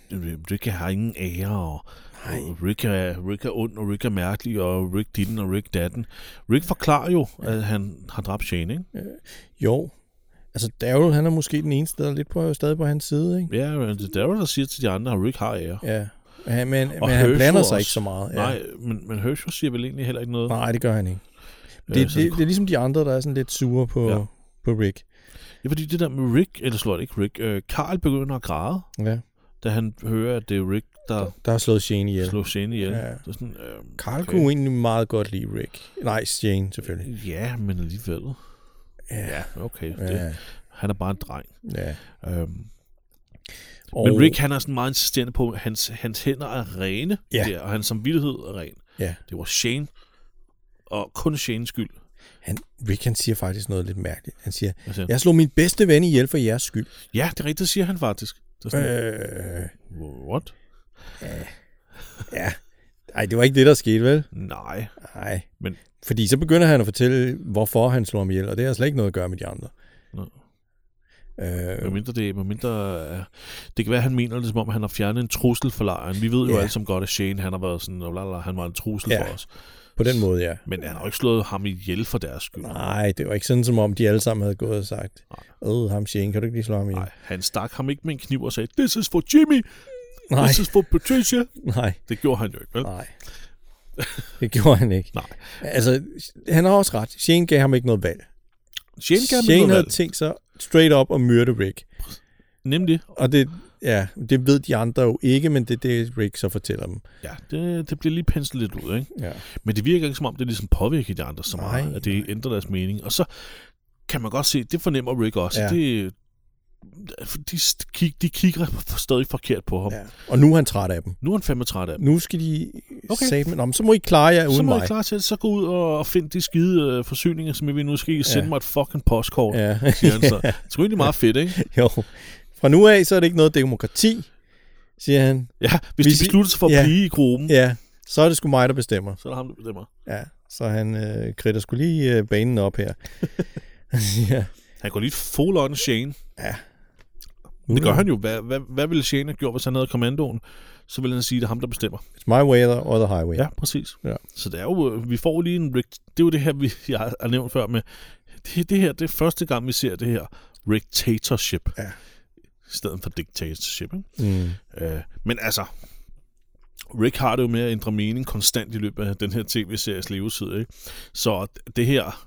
Rick har ingen ære, og, og Rick, er, Rick er ond, og Rick er mærkelig, og Rick ditten, og Rick datten. Rick forklarer jo, at han har dræbt Shane, ikke? Jo. Altså, Daryl, han er måske den eneste, der er lidt på, stadig på hans side, ikke? Ja, men det er jo, der siger til de andre, at Rick har ære. Ja. Ja, men, Og men han blander sig også. ikke så meget. Ja. Nej, men, men Herschel siger vel egentlig heller ikke noget. Nej, det gør han ikke. Øh, Det, så det, det er ligesom de andre, der er sådan lidt sure på, Ja. ja. på Rick. Ja, fordi det der med Rick, eller slår det ikke Rick, øh, Carl begynder at græde, Ja. da han hører, at det er Rick, der Der har slået Shane ihjel. slår Shane ihjel. Ja. Det er sådan, øh, Carl okay. kunne egentlig meget godt lide Rick. Nej, Shane selvfølgelig. Ja, men alligevel. Ja. Okay, det, Ja. han er bare en dreng. ja. Øhm, Og, Men Rick, han er sådan meget insisterende på, at hans, hans hænder er rene, Ja. der, og hans samvittighed er ren. Ja. Det var Shane, og kun Shanes skyld. han, Rick han siger faktisk noget lidt mærkeligt. Han siger, Altså, jeg slog min bedste ven ihjel for jeres skyld. Ja, det er rigtigt, det siger han faktisk. Det er sådan, Øh, what? Ja. Ej, det var ikke det, der skete, vel? Nej. Nej. Men- Fordi så begynder han at fortælle, hvorfor han slår ham ihjel, og det har slet ikke noget at gøre med de andre. Nå. Øh, Med mindre det, med mindre, øh, det kan være, at han mener det som om, han har fjernet en trussel for lejren. Vi ved jo Ja. alle som godt, at Shane han har været sådan, og lalala, han var en trussel Ja. for os. på den måde, ja. Men han har jo ikke slået ham ihjel for deres skyld. Nej, det var ikke sådan, som om de alle sammen havde gået og sagt, åh, ham Shane, kan du ikke lige slå ham ihjel? Nej, han stak ham ikke med en kniv og sagde, this is for Jimmy, Nej, this is for Patricia. nej, Det gjorde han jo ikke, vel? nej. Det gjorde han ikke. Nej. Altså, han har også ret. Shane gav ham ikke noget valg. Shane gav ham Shane noget havde valg. tænkt sig straight up at myrde Rick. Nemlig, Og det, ja, det ved de andre jo ikke, men det er det, Rick så fortæller dem. ja, det, det bliver lige penslet lidt ud, ikke? Ja. Men det virker ikke som om, det ligesom påvirker de andre så meget, Nej, at det nej. ændrer deres mening. Og så kan man godt se, det fornemmer Rick også. Ja. Det, de, de, de kigger stadig forkert på ham. Ja. Og nu er han træt af dem. Nu er han fandme træt af dem. Nu skal de Okay. sige, Nå, men så må I klare jer uden så må mig. jeg klar til, så gå ud og, finde de skide øh, forsyninger, som jeg vil nu skal I sende Ja. mig et fucking postkort, ja. Siger han så. Det er egentlig meget fedt, ikke? jo. Fra nu af, så er det ikke noget demokrati, siger han. Ja, hvis, Hvis de I- beslutter sig for at ja. blive i gruppen, Ja, så er det sgu mig, der bestemmer. så er der ham, der bestemmer. Ja, så han øh, kridter skulle lige øh, banen op her. ja. Han går lige full on Shane. Ja. Det gør han jo. Hvad, hvad, hvad ville Shane have gjort, hvis han havde kommandoen? Så ville han sige, at det er ham, der bestemmer. It's my way or the highway. Ja, præcis. Ja. Så det er jo, øh, vi får lige en Rick, det er jo det her, vi, jeg har nævnt før med, det, det her, det er første gang, vi ser det her dictatorship. Ja. I stedet for dictatorship, ikke? Mm. Øh, men altså, Rick har det jo med at ændre mening konstant i løbet af den her tv-series levetid, ikke? Så det her,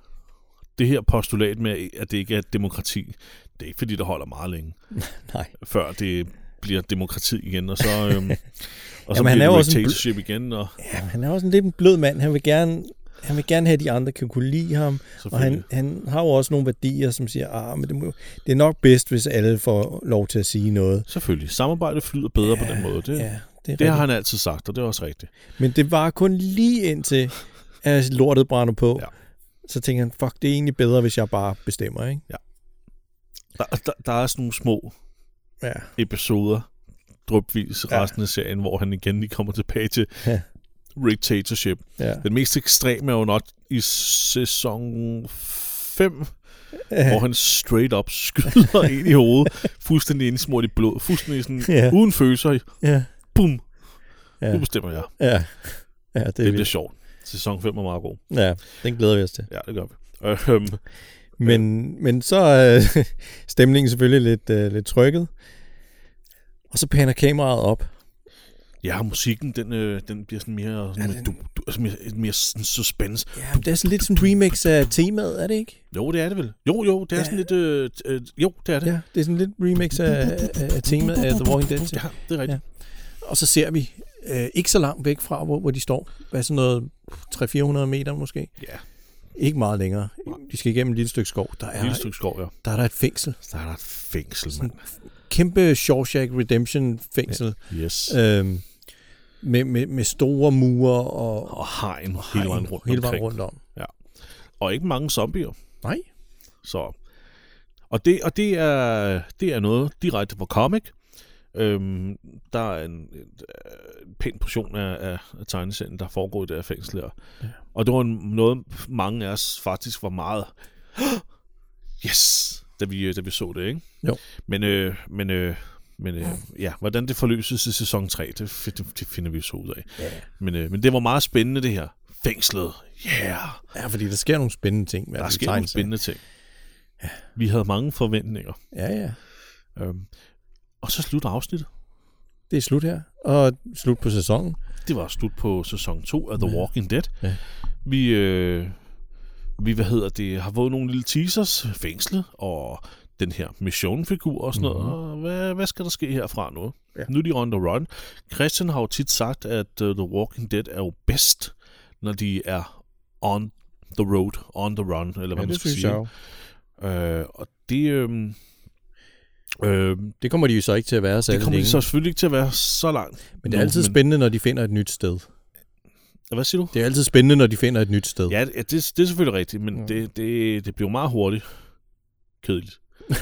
det her postulat med, at det ikke er et demokrati, det er ikke fordi, det holder meget længe, Nej. før det bliver demokrati igen, og så, øhm, og så Jamen, han bliver er det også en bl- dictatorship igen, og Ja, han er også en lidt en blød mand. Han vil gerne, han vil gerne have, at de andre kan kunne lide ham. Og han, han har jo også nogle værdier, som siger, ah, men det, må, det er nok bedst, hvis alle får lov til at sige noget. Selvfølgelig. Samarbejdet flyder bedre ja, på den måde. Det, ja, Ja, det, er det har han altid sagt, og det er også rigtigt. Men det var kun lige indtil, at lortet brænder på. Ja. Så tænker han, fuck, det er egentlig bedre, hvis jeg bare bestemmer, ikke? Der, der, der er sådan nogle små Ja. episoder, drøbvis Ja. resten af serien, hvor han igen lige kommer tilbage til Ja. dictatorship. Ja. Den mest ekstreme er jo nok i sæson 5, hvor han straight up skyder ind i hovedet, fuldstændig indsmurt i blod, fuldstændig sådan, Ja. uden følelser. Ja. Bum, Ja. nu bestemmer jeg. Ja. Ja, det er Det bliver sjovt. Sæson 5 er meget god. Ja, den glæder vi os til. Ja, det gør vi. Øhm, Men, men så er øh, stemningen selvfølgelig lidt, øh, lidt trykket. Og så paner kameraet op. ja, musikken, den, øh, den bliver sådan mere, sådan, Ja, mere, den- du, du, altså mere, mere sådan suspense. Ja, det er sådan lidt som en remix af temaet, er det ikke? Jo, det er det vel. Jo, jo, det er Ja. sådan lidt... Øh, øh, jo, det er det. Ja, det er sådan lidt remix af, af, temaet af The Walking Dead. Ja, det er rigtigt. Ja. Og så ser vi øh, ikke så langt væk fra, hvor, hvor de står. Hvad sådan noget 300-400 meter måske? Ja, Ikke meget længere. De skal igennem et lille stykke skov. Der er, lille stykke skov, ja. der er der et fængsel. Der er der et fængsel, mand. Kæmpe Shawshank Redemption fængsel. Yes. Ja. Øhm, med, med, med store mure og, Og hegn og hele vejen hegn rundt hele vejen rundt om. Og ikke mange zombier. Nej. Så. Og det, og det er, det er noget direkte fra comic. Øhm, der er en, en pæn portion af, af, tegneserien, der foregår i det her fængsel her. Ja. Og det var noget, mange af os faktisk var meget... Yes! Da vi, da vi så det, ikke? Jo. Men, øh, men øh, Men øh, ja, hvordan det forløses i sæson 3, det, det, det finder vi så ud af. Ja. Men, øh, men det var meget spændende, det her. Fængslet. Yeah! ja, fordi der sker nogle spændende ting. med Der sker nogle spændende ting. Vi havde mange forventninger. Ja, ja. Øhm, og så slutter afsnittet. Det er slut her. Og slut på sæsonen. Det var slut på sæson 2 af The Ja. Walking Dead. Ja. Vi, øh, vi, hvad hedder det, har fået nogle lille teasers, fængslet, og den her mission-figur og sådan mm-hmm. noget. Og hvad, hvad skal der ske herfra nu? Mhm. Ja. Nu er de on the run. Christian har jo tit sagt, at uh, The Walking Dead er jo bedst, når de er on the road, on the run, eller hvad Ja, man skal sige. jeg. Øh, og det, øh, øh, Det kommer de jo så ikke til at være det særlig kommer længe. så selvfølgelig ikke til at være så langt. Men det er altid spændende, når de finder et nyt sted. Hvad siger du? Det er altid spændende, når de finder et nyt sted. Ja, det, det, det er selvfølgelig rigtigt, men Ja. det, det, det bliver meget hurtigt kedeligt.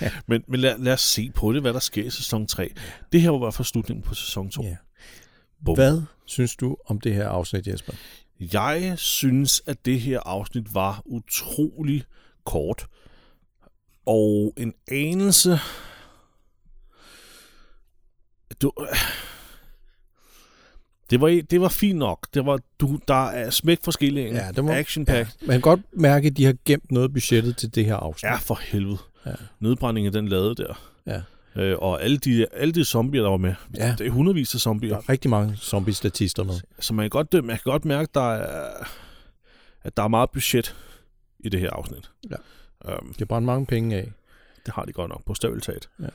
Ja. Men, men lad, lad os se på det, hvad der sker i sæson 3. Det her var hvert fald slutningen på sæson 2. Ja. Bum. Hvad synes du om det her afsnit, Jesper? Jeg synes, at det her afsnit var utrolig kort. Og en anelse... Du, det var, det var fint nok. Det var, du, der er smæk for skillingen. Ja, det må- Action pack. Man kan godt mærke, at de har gemt noget af budgettet til det her afsnit. Ja, for helvede. Ja. Nedbrændingen, den lavede der. Ja. Øh, og alle de, alle de zombier, der var med. Ja. Det er hundredvis af Der zombier. er rigtig mange zombie-statister med. Så man kan godt, man kan godt mærke, der er, at der er meget budget i det her afsnit. Ja. Um, Det er bare mange penge af. det har de godt nok på støvletagt. Ja.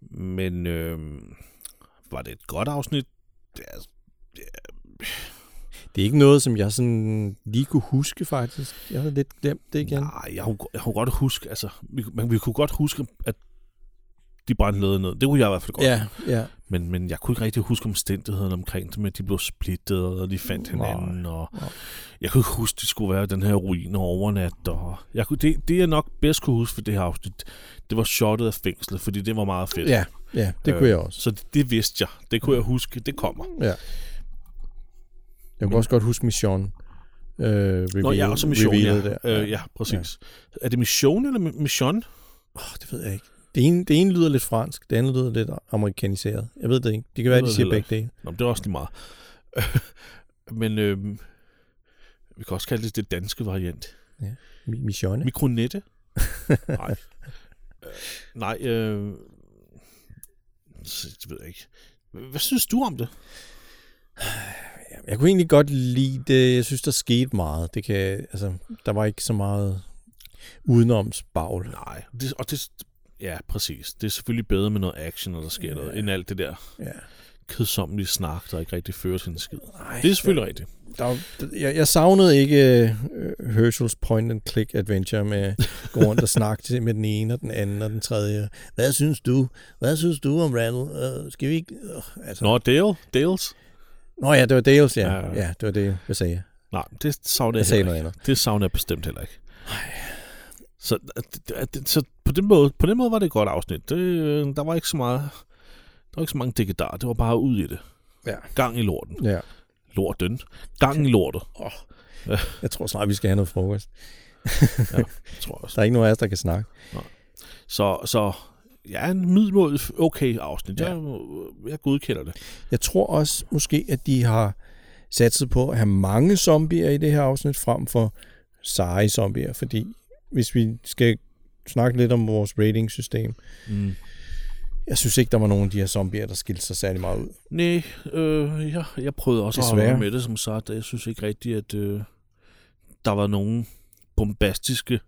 Men øh, var det et godt afsnit? Det er, Det er ikke noget, som jeg sådan lige kunne huske, faktisk. Jeg havde lidt glemt det igen. nej, jeg kunne, jeg kunne godt huske, altså, vi, man, vi kunne godt huske, at de brændte noget ned. Det kunne jeg i hvert fald godt. Ja, ja. Men, men jeg kunne ikke rigtig huske omstændighederne omkring det, at de blev splittet, og de fandt hinanden. Og nej. jeg kunne ikke huske, at de skulle være den her ruin og overnat. Og jeg kunne, det, det, jeg nok bedst kunne huske for det her afsnit, det var shotet af fængslet, fordi det var meget fedt. Ja, ja, det kunne jeg også. Så det, det vidste jeg. Det kunne jeg huske. Det kommer. Ja. Jeg kunne også godt huske Mission. Øh, reveal, Nå, ja, også mission, ja. Der. Øh, ja, præcis. Er det mission eller mi- mission? Oh, det ved jeg ikke. Det ene, det ene lyder lidt fransk, det andet lyder lidt amerikaniseret. Jeg ved det ikke. Det kan være, ved de siger begge dele. Nå, men det er også lige meget. men øh, vi kan også kalde det det danske variant. Mi- Mission. Mikronette? nej. Øh, nej, øh, det ved jeg ikke. Hvad synes du om det? Jeg kunne egentlig godt lide det. Jeg synes, der skete meget. Det kan, altså, der var ikke så meget udenomsbagl. Nej, det, og det, ja, præcis. Det er selvfølgelig bedre med noget action, når der sker Ja. noget, end alt det der Ja. kedsommelige snak, der ikke rigtig fører til en skid. Nej, Det er selvfølgelig rigtigt. Der, jeg, jeg savnede ikke uh, Herschels point-and-click adventure med gå rundt og snakke til med den ene og den anden og den tredje. Hvad synes du? Hvad synes du om Randall? Uh, skal vi ikke... Uh, altså. Nå, Dale? Dales? Nå ja, det var Dales, ja. Ja, Ja, ja. ja det var det, jeg sagde. Nej, det savner jeg, Jeg sagde ikke. Det savner jeg bestemt heller ikke. Så, så på, den måde, på den måde var det et godt afsnit. Det, øh, der var ikke så meget... Der var ikke så mange dækkedar. Det var bare ud i det. Ja. Gang i lorten. Ja. Lorten. Gang i lortet, Jeg tror snart, vi skal have noget frokost. tror jeg også. Der er ikke nogen af os, der kan snakke. Så, så ja, en middelmåde okay afsnit. Ja. Jeg, jeg godkender det. Jeg tror også måske, at de har satset på at have mange zombier i det her afsnit, frem for seje zombier. Fordi hvis vi skal snakke lidt om vores ratingsystem, Mm. jeg synes ikke, der var nogen af de her zombier, der skilte sig særlig meget ud. Nej, øh, jeg, jeg prøvede også Desværre. at holde med det, som sagt. Jeg synes ikke rigtigt, at øh, der var nogen bombastiske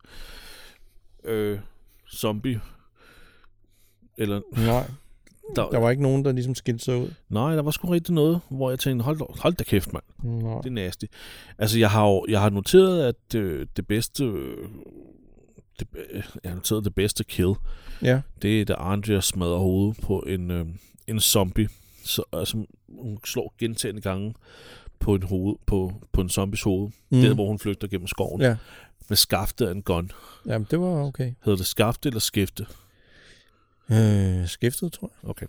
øh, zombie. Eller, Nej, der, der var ikke nogen, der ligesom skilte sig ud. nej, der var sgu rigtig noget, hvor jeg tænkte, hold, hold da kæft, mand. Nej. Det er nasty. Altså, jeg har jo jeg har noteret, at øh, det bedste... Øh, det, øh, jeg har noteret det bedste kill. Ja, Det er, da Andrea smadrer hovedet på en, øh, en zombie. Så, altså, hun slår gentagende gange på en, hoved, på, på en zombies hoved. Mm. Der, hvor hun flygter gennem skoven. Ja. Med skaftet af en gun. Jamen, det var okay. Hedder det skafte eller skæfte? Øh, skiftet, tror Okay.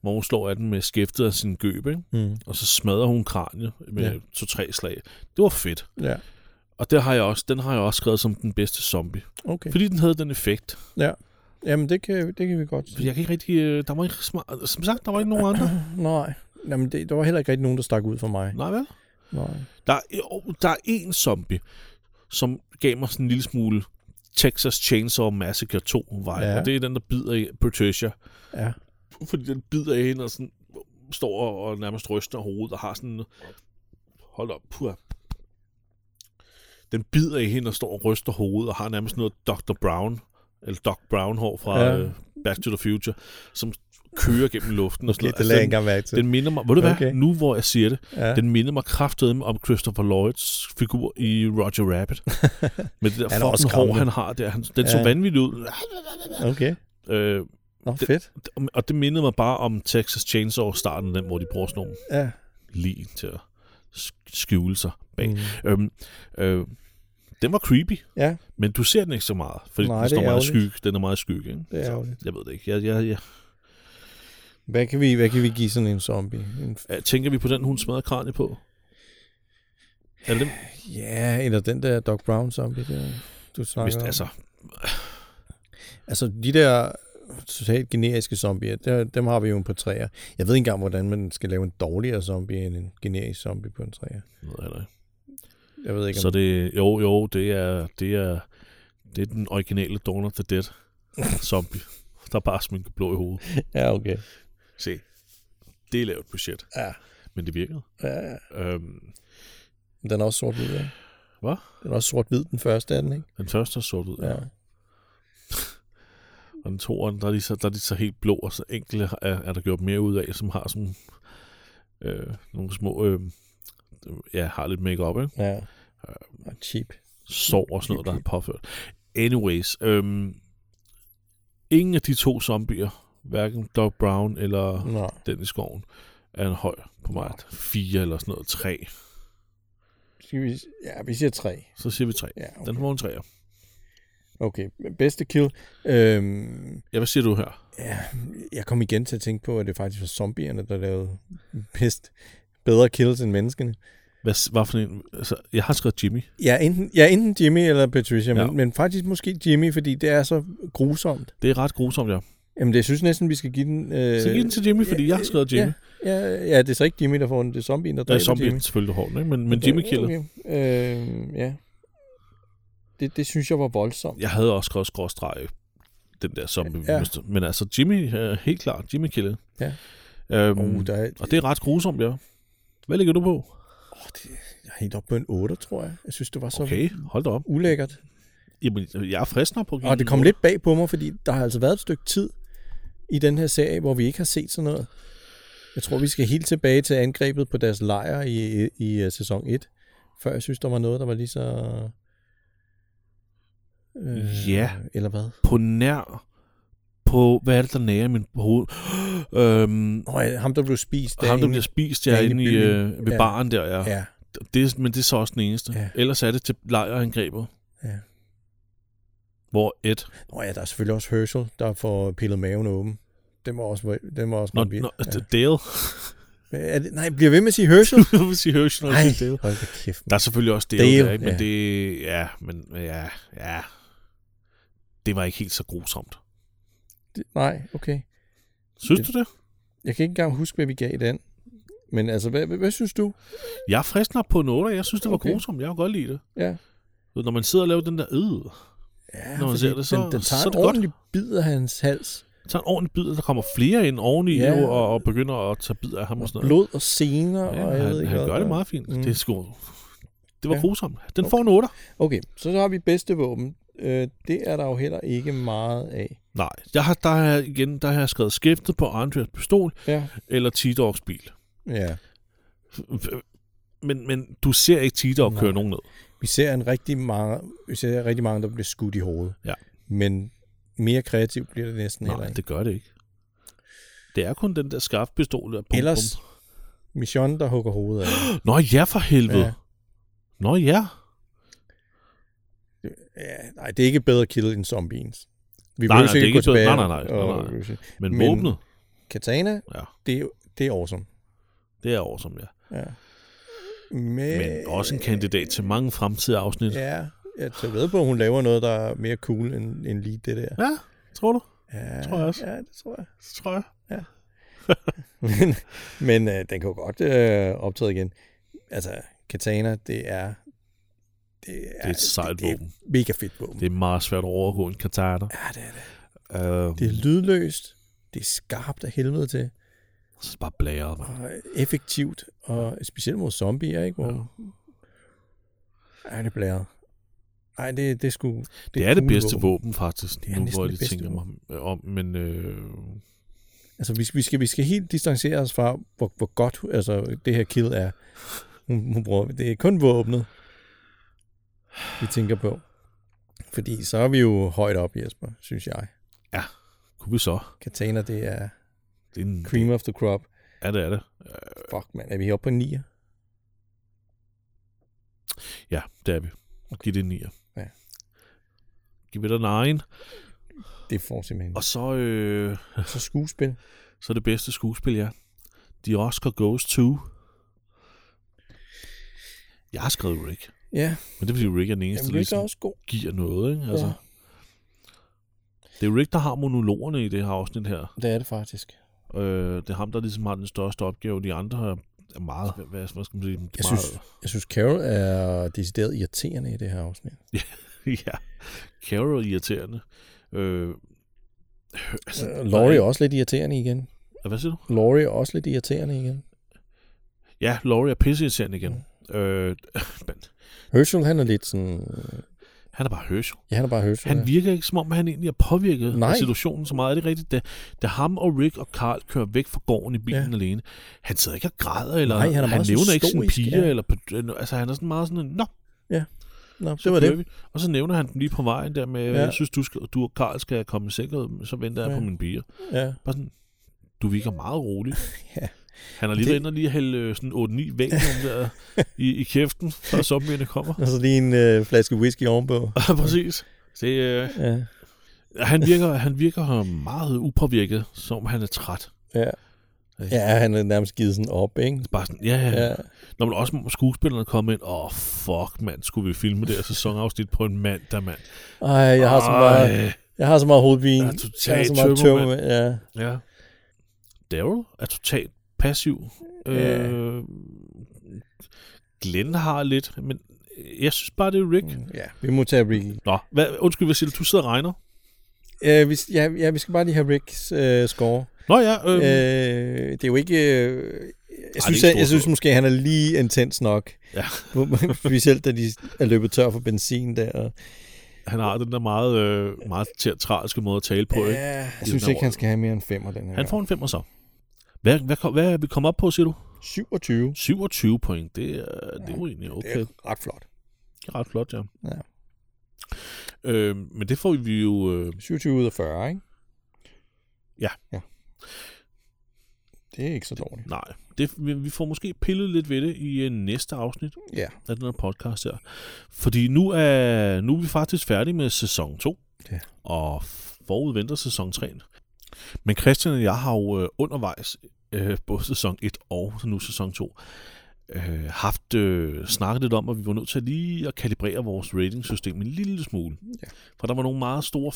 Hvor hun slår af den med skæftet af sin gøb, ikke? jeg. Mm. Og så smadrer hun kraniet med ja. to-tre slag. Det var fedt. Ja, Og det har jeg også, den har jeg også skrevet som den bedste zombie. okay. Fordi den havde den effekt. Ja. Jamen, det kan, det kan vi godt For jeg kan ikke rigtig... øh, Der var ikke som sagt, der var ikke nogen andre. Nej, Jamen, det, der var heller ikke rigtig nogen, der stak ud for mig. Nej, vel? Nej. Der, er- der er en zombie, som gav mig sådan en lille smule Texas Chainsaw Massacre 2 vej, Ja. og det er den, der bider i Patricia. Ja. Fordi den bider i hende og sådan står og, og nærmest ryster hovedet og har sådan... Hold op, puha. Den bider i hende og står og ryster hovedet og har nærmest noget Dr. Brown, eller Doc Brown hår fra Ja. uh, Back to the Future, som kører gennem luften og sådan Okay, noget. det jeg den, mærke til. den minder mig, ved du hvad, Okay. nu hvor jeg siger det, ja. den minder mig kraftedeme om Christopher Lloyds figur i Roger Rabbit. Med det der er fucking hår, han har der. Han, den Ja. så vanvittig ud. Okay. Øh, Nå, fedt. og det mindede mig bare om Texas Chainsaw starten, den, hvor de bruger sådan nogle Ja. lig til at skjule sig bag. Mm. Øhm, øh, den var creepy, Ja, men du ser den ikke så meget, fordi Nej, den står er meget skygge. Den er meget skygge, ikke? det er ærgerligt. Jeg ved det ikke. Jeg, jeg, jeg, Hvad kan, vi, hvad kan vi give sådan en zombie? En, jeg, tænker vi på den, hun smadrer kranie på? Er det dem? ja, eller den der Doc Brown zombie, der, du snakker Hvis, om. altså, Altså, de der totalt generiske zombier, der, dem har vi jo på træer. Jeg ved ikke engang, hvordan man skal lave en dårligere zombie end en generisk zombie på en træer. heller ikke. Jeg ved ikke, Så om... det, jo, jo, det er, det er, det er den originale Dawn of the Dead zombie, der bare sminker blå i hovedet. Ja, okay. Se, det er lavt budget, Ja. men det virkede. ja. Øhm, Den er også sort-hvid, ja. Hvad? Den er også sort-hvid, den første er den, ikke? den første er sort ud, Ja. Og den toeren, der er, de så, der er de så helt blå, og så enkelte er, er der gjort mere ud af, som har sådan øh, nogle små, øh, ja, har lidt makeup, ikke? Ja. Og cheap. sår og sådan noget, der er påført. Anyways, øhm, ingen af de to zombier, hverken Doc Brown eller Nå. den i skoven, er en høj på mig. Fire eller sådan noget. Tre. Skal vi... Ja, vi siger tre. Så siger vi tre. Ja, Den okay. får en treer. Okay. Bedste kill. Øhm, Ja, hvad siger du her? ja, jeg kom igen til at tænke på, at det faktisk var zombierne, der lavede bedst, bedre kills end menneskene. Hvad, hvad for en? Altså, jeg har skrevet Jimmy. Ja, enten, ja, enten Jimmy eller Patricia, Ja. men, men faktisk måske Jimmy, fordi det er så grusomt. Det er ret grusomt, ja. Jamen, det jeg synes næsten, vi skal give den... Øh, Så giv den til Jimmy, fordi jeg har skrevet Jimmy. Ja, ja, det er så ikke Jimmy, der får den. Det er zombien, der Ja, dræber zombie Jimmy. er selvfølgelig hårdt, ikke? Men, men Jimmy killer. Okay. Øh, ja. Det, det synes jeg var voldsomt. Jeg havde også skrevet skråstreg den der zombie. Ja. Men altså, Jimmy helt klart. Jimmy killer. Ja. Øhm, Oh, der er, Og det er ret grusomt, ja. Hvad ligger du på? oh, det, jeg er helt oppe på en 8, tror jeg. Jeg synes, det var så Okay, hold da op. ulækkert. Jamen, jeg er friskere på Og det kom lidt bag på mig, fordi der har altså været et stykke tid i den her serie, hvor vi ikke har set sådan noget. Jeg tror, vi skal helt tilbage til angrebet på deres lejr i, i, i uh, sæson 1, før jeg synes, der var noget, der var lige så... Øh, Ja. Eller hvad? på nær på, hvad er det, der nærer min hoved? Øhm, Nå, ja, ham, der blev spist. ham, der derinde. bliver spist derinde derinde i øh, ved Ja. baren der, ja. Ja, Det, men det er så også den eneste. Ja. Ellers er det til lejrangrebet. Ja. Hvor et... Nå ja, der er selvfølgelig også Herschel, der får pillet maven åben. Den var også, den var også Nå, nå, Ja. ja. Dale. Er det, nej, bliver ved med at sige Herschel? du vil sige Herschel, siger Dale. hold da kæft. Der er selvfølgelig også Dale, Dale, der, ikke? Men ja. det... Ja, men ja, ja. Det var ikke helt så grusomt. Det- Nej, okay. Synes Det- du det? Jeg kan ikke engang huske, hvad vi gav den. Men altså, hvad, hvad, hvad synes du? Jeg er frisk nok på en 8. Jeg synes, det var Okay. grusomt. Jeg kan godt lide det. Ja. Når man sidder og laver den der øde, Ja, Når man ser det, så- den, den så tager er en det godt. ordentlig bid af hans hals. så en ordentlig bid, der kommer flere ind oveni Ja. ja. og, og begynder at tage bid af ham og Og sådan noget. blod og sener, Ja, og jeg han, ved ikke han gør det meget fint. Mm. Det, er sgu, det var Ja. grusomt. Den får en 8. Okay, så har vi bedste våben. Øh, det er der jo heller ikke meget af. Nej, jeg har, der har jeg igen der har jeg skrevet skæftet på Andreas pistol Ja. eller T-Dogs bil. Ja. Men, men du ser ikke T-Dog køre nogen ned. Vi ser en rigtig mange, vi ser rigtig mange, der bliver skudt i hovedet. Ja. Men mere kreativt bliver det næsten heller Nej, ikke. det gør det ikke. Det er kun den der skarpe pistol der. Bum, Ellers bum. Mission, der hugger hovedet af. Nå ja, for helvede. Ja. Nå ja. Ja, nej, det er ikke bedre kill end zombies. Vi Nej, nej, det er ikke ikke bedre- tilbage. nej, nej, nej, og- nej, Men, Men- Men våbnet, Katana, ja, det er, det er awesome. det er awesome, ja. Ja. Men, Men også en kandidat til mange fremtidige afsnit. Ja. Ja, jeg tager ved på, at hun laver noget, der er mere cool end, end lige det der. ja Tror du? Ja, Tror jeg også. Ja, det tror jeg. Det tror jeg. men men øh, den kan jo godt øh, optræde igen. Altså, katana, det er... Det er, Det er et sejt det, det er våben. mega fedt våben. Det er meget svært at overgå en katana. ja, det er det. Øh, Det er lydløst. Det er skarpt af helvede til. så bare blære, man. Og effektivt. Og specielt mod zombier, ikke? Hvor... Ja. Ej, det blæret. Ej, det, det er sgu... Det er det bedste våben, faktisk, Det er nu hvor jeg det tænker mig om. Men øh, Altså, vi, vi, skal, vi skal helt distancere os fra, hvor, hvor godt altså, det her kill er. Hun, hun bruger, det er kun våbnet, vi tænker på. Fordi så er vi jo højt op, Jesper, synes jeg. kunne vi så? Katana, det er Det er en, cream of the crop. Ja, det er det. Fuck, mand. Er vi oppe på 9? Ja, det er vi. Giv det en 9. Ja. Giv det en 9. Det får simpelthen. Og så, øh, så skuespil. så det bedste skuespil, ja. The Oscar goes to... Jeg har skrevet Rick. Ja, Men det er fordi Rick er den eneste, Jamen, der er ligesom også god. giver noget. Ikke? Altså, Ja. Det er Rick, der har monologerne i det her afsnit her. Det er det faktisk. Øh, det er ham, der ligesom har den største opgave. De andre er meget... Hvad, hvad skal man sige? Jeg meget, synes, jeg synes, Carol er decideret irriterende i det her afsnit. ja, Carol er irriterende. Øh, altså, Øh, Laurie er også lidt irriterende igen. Hvad siger du? Laurie er også lidt irriterende igen. Ja, Laurie er pisseirriterende igen. Øh, men Herschel, han er lidt sådan... han er bare Herschel. Ja, han er bare Herschel. Han ja. virker ikke, som om han egentlig er påvirket Nej. af situationen så meget. Er det rigtigt? Da, da ham og Rick og Carl kører væk fra gården i bilen Ja. ja. alene, han sidder ikke og græder, eller Nej, han er han nævner ikke sin piger, ja. eller, på- altså han er sådan meget sådan, nå, Nå, så det var det. vi. Og så nævner han dem lige på vejen der med, Ja. ja. jeg synes, du, skal, du og Carl skal komme i sikkerhed, så venter jeg Ja. på mine piger. Ja. Bare sådan, du virker meget rolig. Ja. Han har lige Det- været inde og lige hælde øh, sådan 8-9 valium der i, i kæften, før zombierne kommer. Og så lige en øh, flaske whisky ovenpå. Præcis. Det, øh, Ja. han, virker, han virker meget upåvirket, som om han er træt. Ja. Ja, han er nærmest givet sådan op, ikke? Bare sådan, ja, ja. Ja. Når man også skuespillerne kommer ind, åh, oh, fuck, mand, skulle vi filme det her sæsonafsnit på en mandag, mand. Ej, jeg har så meget, Ej, jeg har så meget hovedpine. Jeg er totalt jeg har så meget tømmer, tømme. Ja. Ja. Daryl er totalt passiv. Ja. Øh, Glenn har lidt, men jeg synes bare, det er Rick. Mm. ja, vi må tage Ricky. Nå, hvad, undskyld, hvad siger du? Du sidder og regner? Ja, vi, ja, ja, vi skal bare lige have Ricks øh, score. Nå ja, øh, Øh, det er jo ikke... Øh, jeg, synes, ikke jeg, jeg synes måske, han er lige intens nok. Ja. Specielt, da de er løbet tør for benzin der. Og, han har den der meget, øh, meget teatralske måde at tale på, ikke? ja, jeg I synes ikke, her han skal have mere end femmer den her Han får en femmer så. Hvad, hvad, hvad er vi kommet op på, siger du? 27. 27 point. Det er, det er jo egentlig okay. Det er ret flot. Det er ret flot, ja. Ja. Øh, men det får vi jo... Øh, 27 ud af 40, ikke? Ja. ja. Det er ikke så dårligt. nej, det, vi, vi får måske pillet lidt ved det i øh, næste afsnit Ja. af den her podcast her. Fordi nu er, nu er vi faktisk færdige med sæson 2. Ja. Og forud venter sæson 3. Men Christian og jeg har jo øh, undervejs, øh, både sæson 1 og nu sæson 2, øh, haft øh, snakket lidt om, at vi var nødt til lige at kalibrere vores ratingsystem en lille smule. Ja. For der var nogle meget store,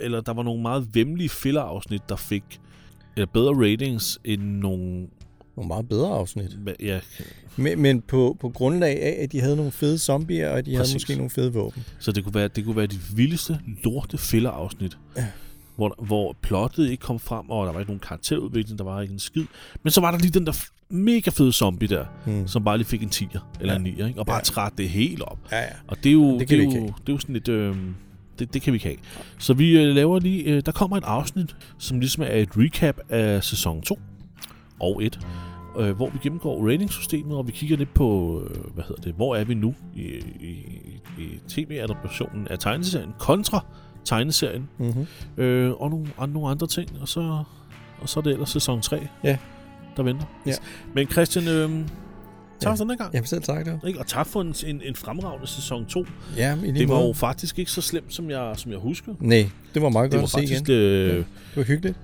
eller der var nogle meget vemmelige fillerafsnit, der fik eller bedre ratings end nogle... Nogle meget bedre afsnit. Ja, Men, men på, på grundlag af, at de havde nogle fede zombier, og de Præcis. havde måske nogle fede våben. så det kunne være, det kunne være de vildeste lorte fillerafsnit. Ja. Hvor, hvor plottet ikke kom frem, og der var ikke nogen karakterudvikling, der var ikke en skid. Men så var der lige den der mega fede zombie der, Hmm. som bare lige fik en 10'er eller Ja. en 9'er, ikke? og bare Ja. træt det helt op. Ja, ja. Og det er jo, Det det kan det vi er ikke jo, det er jo sådan lidt... Øh, det, det kan vi ikke have. Så vi øh, laver lige... Øh, der kommer et afsnit, som ligesom er et recap af sæson 2 og 1, øh, hvor vi gennemgår ratingsystemet, og vi kigger lidt på, øh, hvad hedder det, hvor er vi nu i, i, i tv-adaptationen af tegneserien kontra tegneserien, Mm-hmm. øh, og nogle, og nogle andre ting, og så, og så er det ellers sæson 3, Ja. der venter. Ja. Men Christian, øh, tak Ja. for den gang. Jamen selv tak, det Ikke? Og tak for en, en, en fremragende sæson 2. Ja, i Det var måde. jo faktisk ikke så slemt, som jeg, som jeg husker. Nej, det var meget Det godt var at se igen. faktisk... Øh, Det var hyggeligt.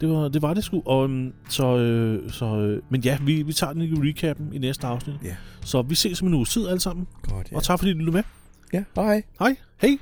det, var, det var det sgu. Og, øhm, så, øh, så, øh, men ja, vi, vi tager den i recappen i næste afsnit. Ja. Så vi ses om en uge tid alle sammen. Godt, Ja. Og tak fordi du lyttede med. Ja, hej. Hej. Hej.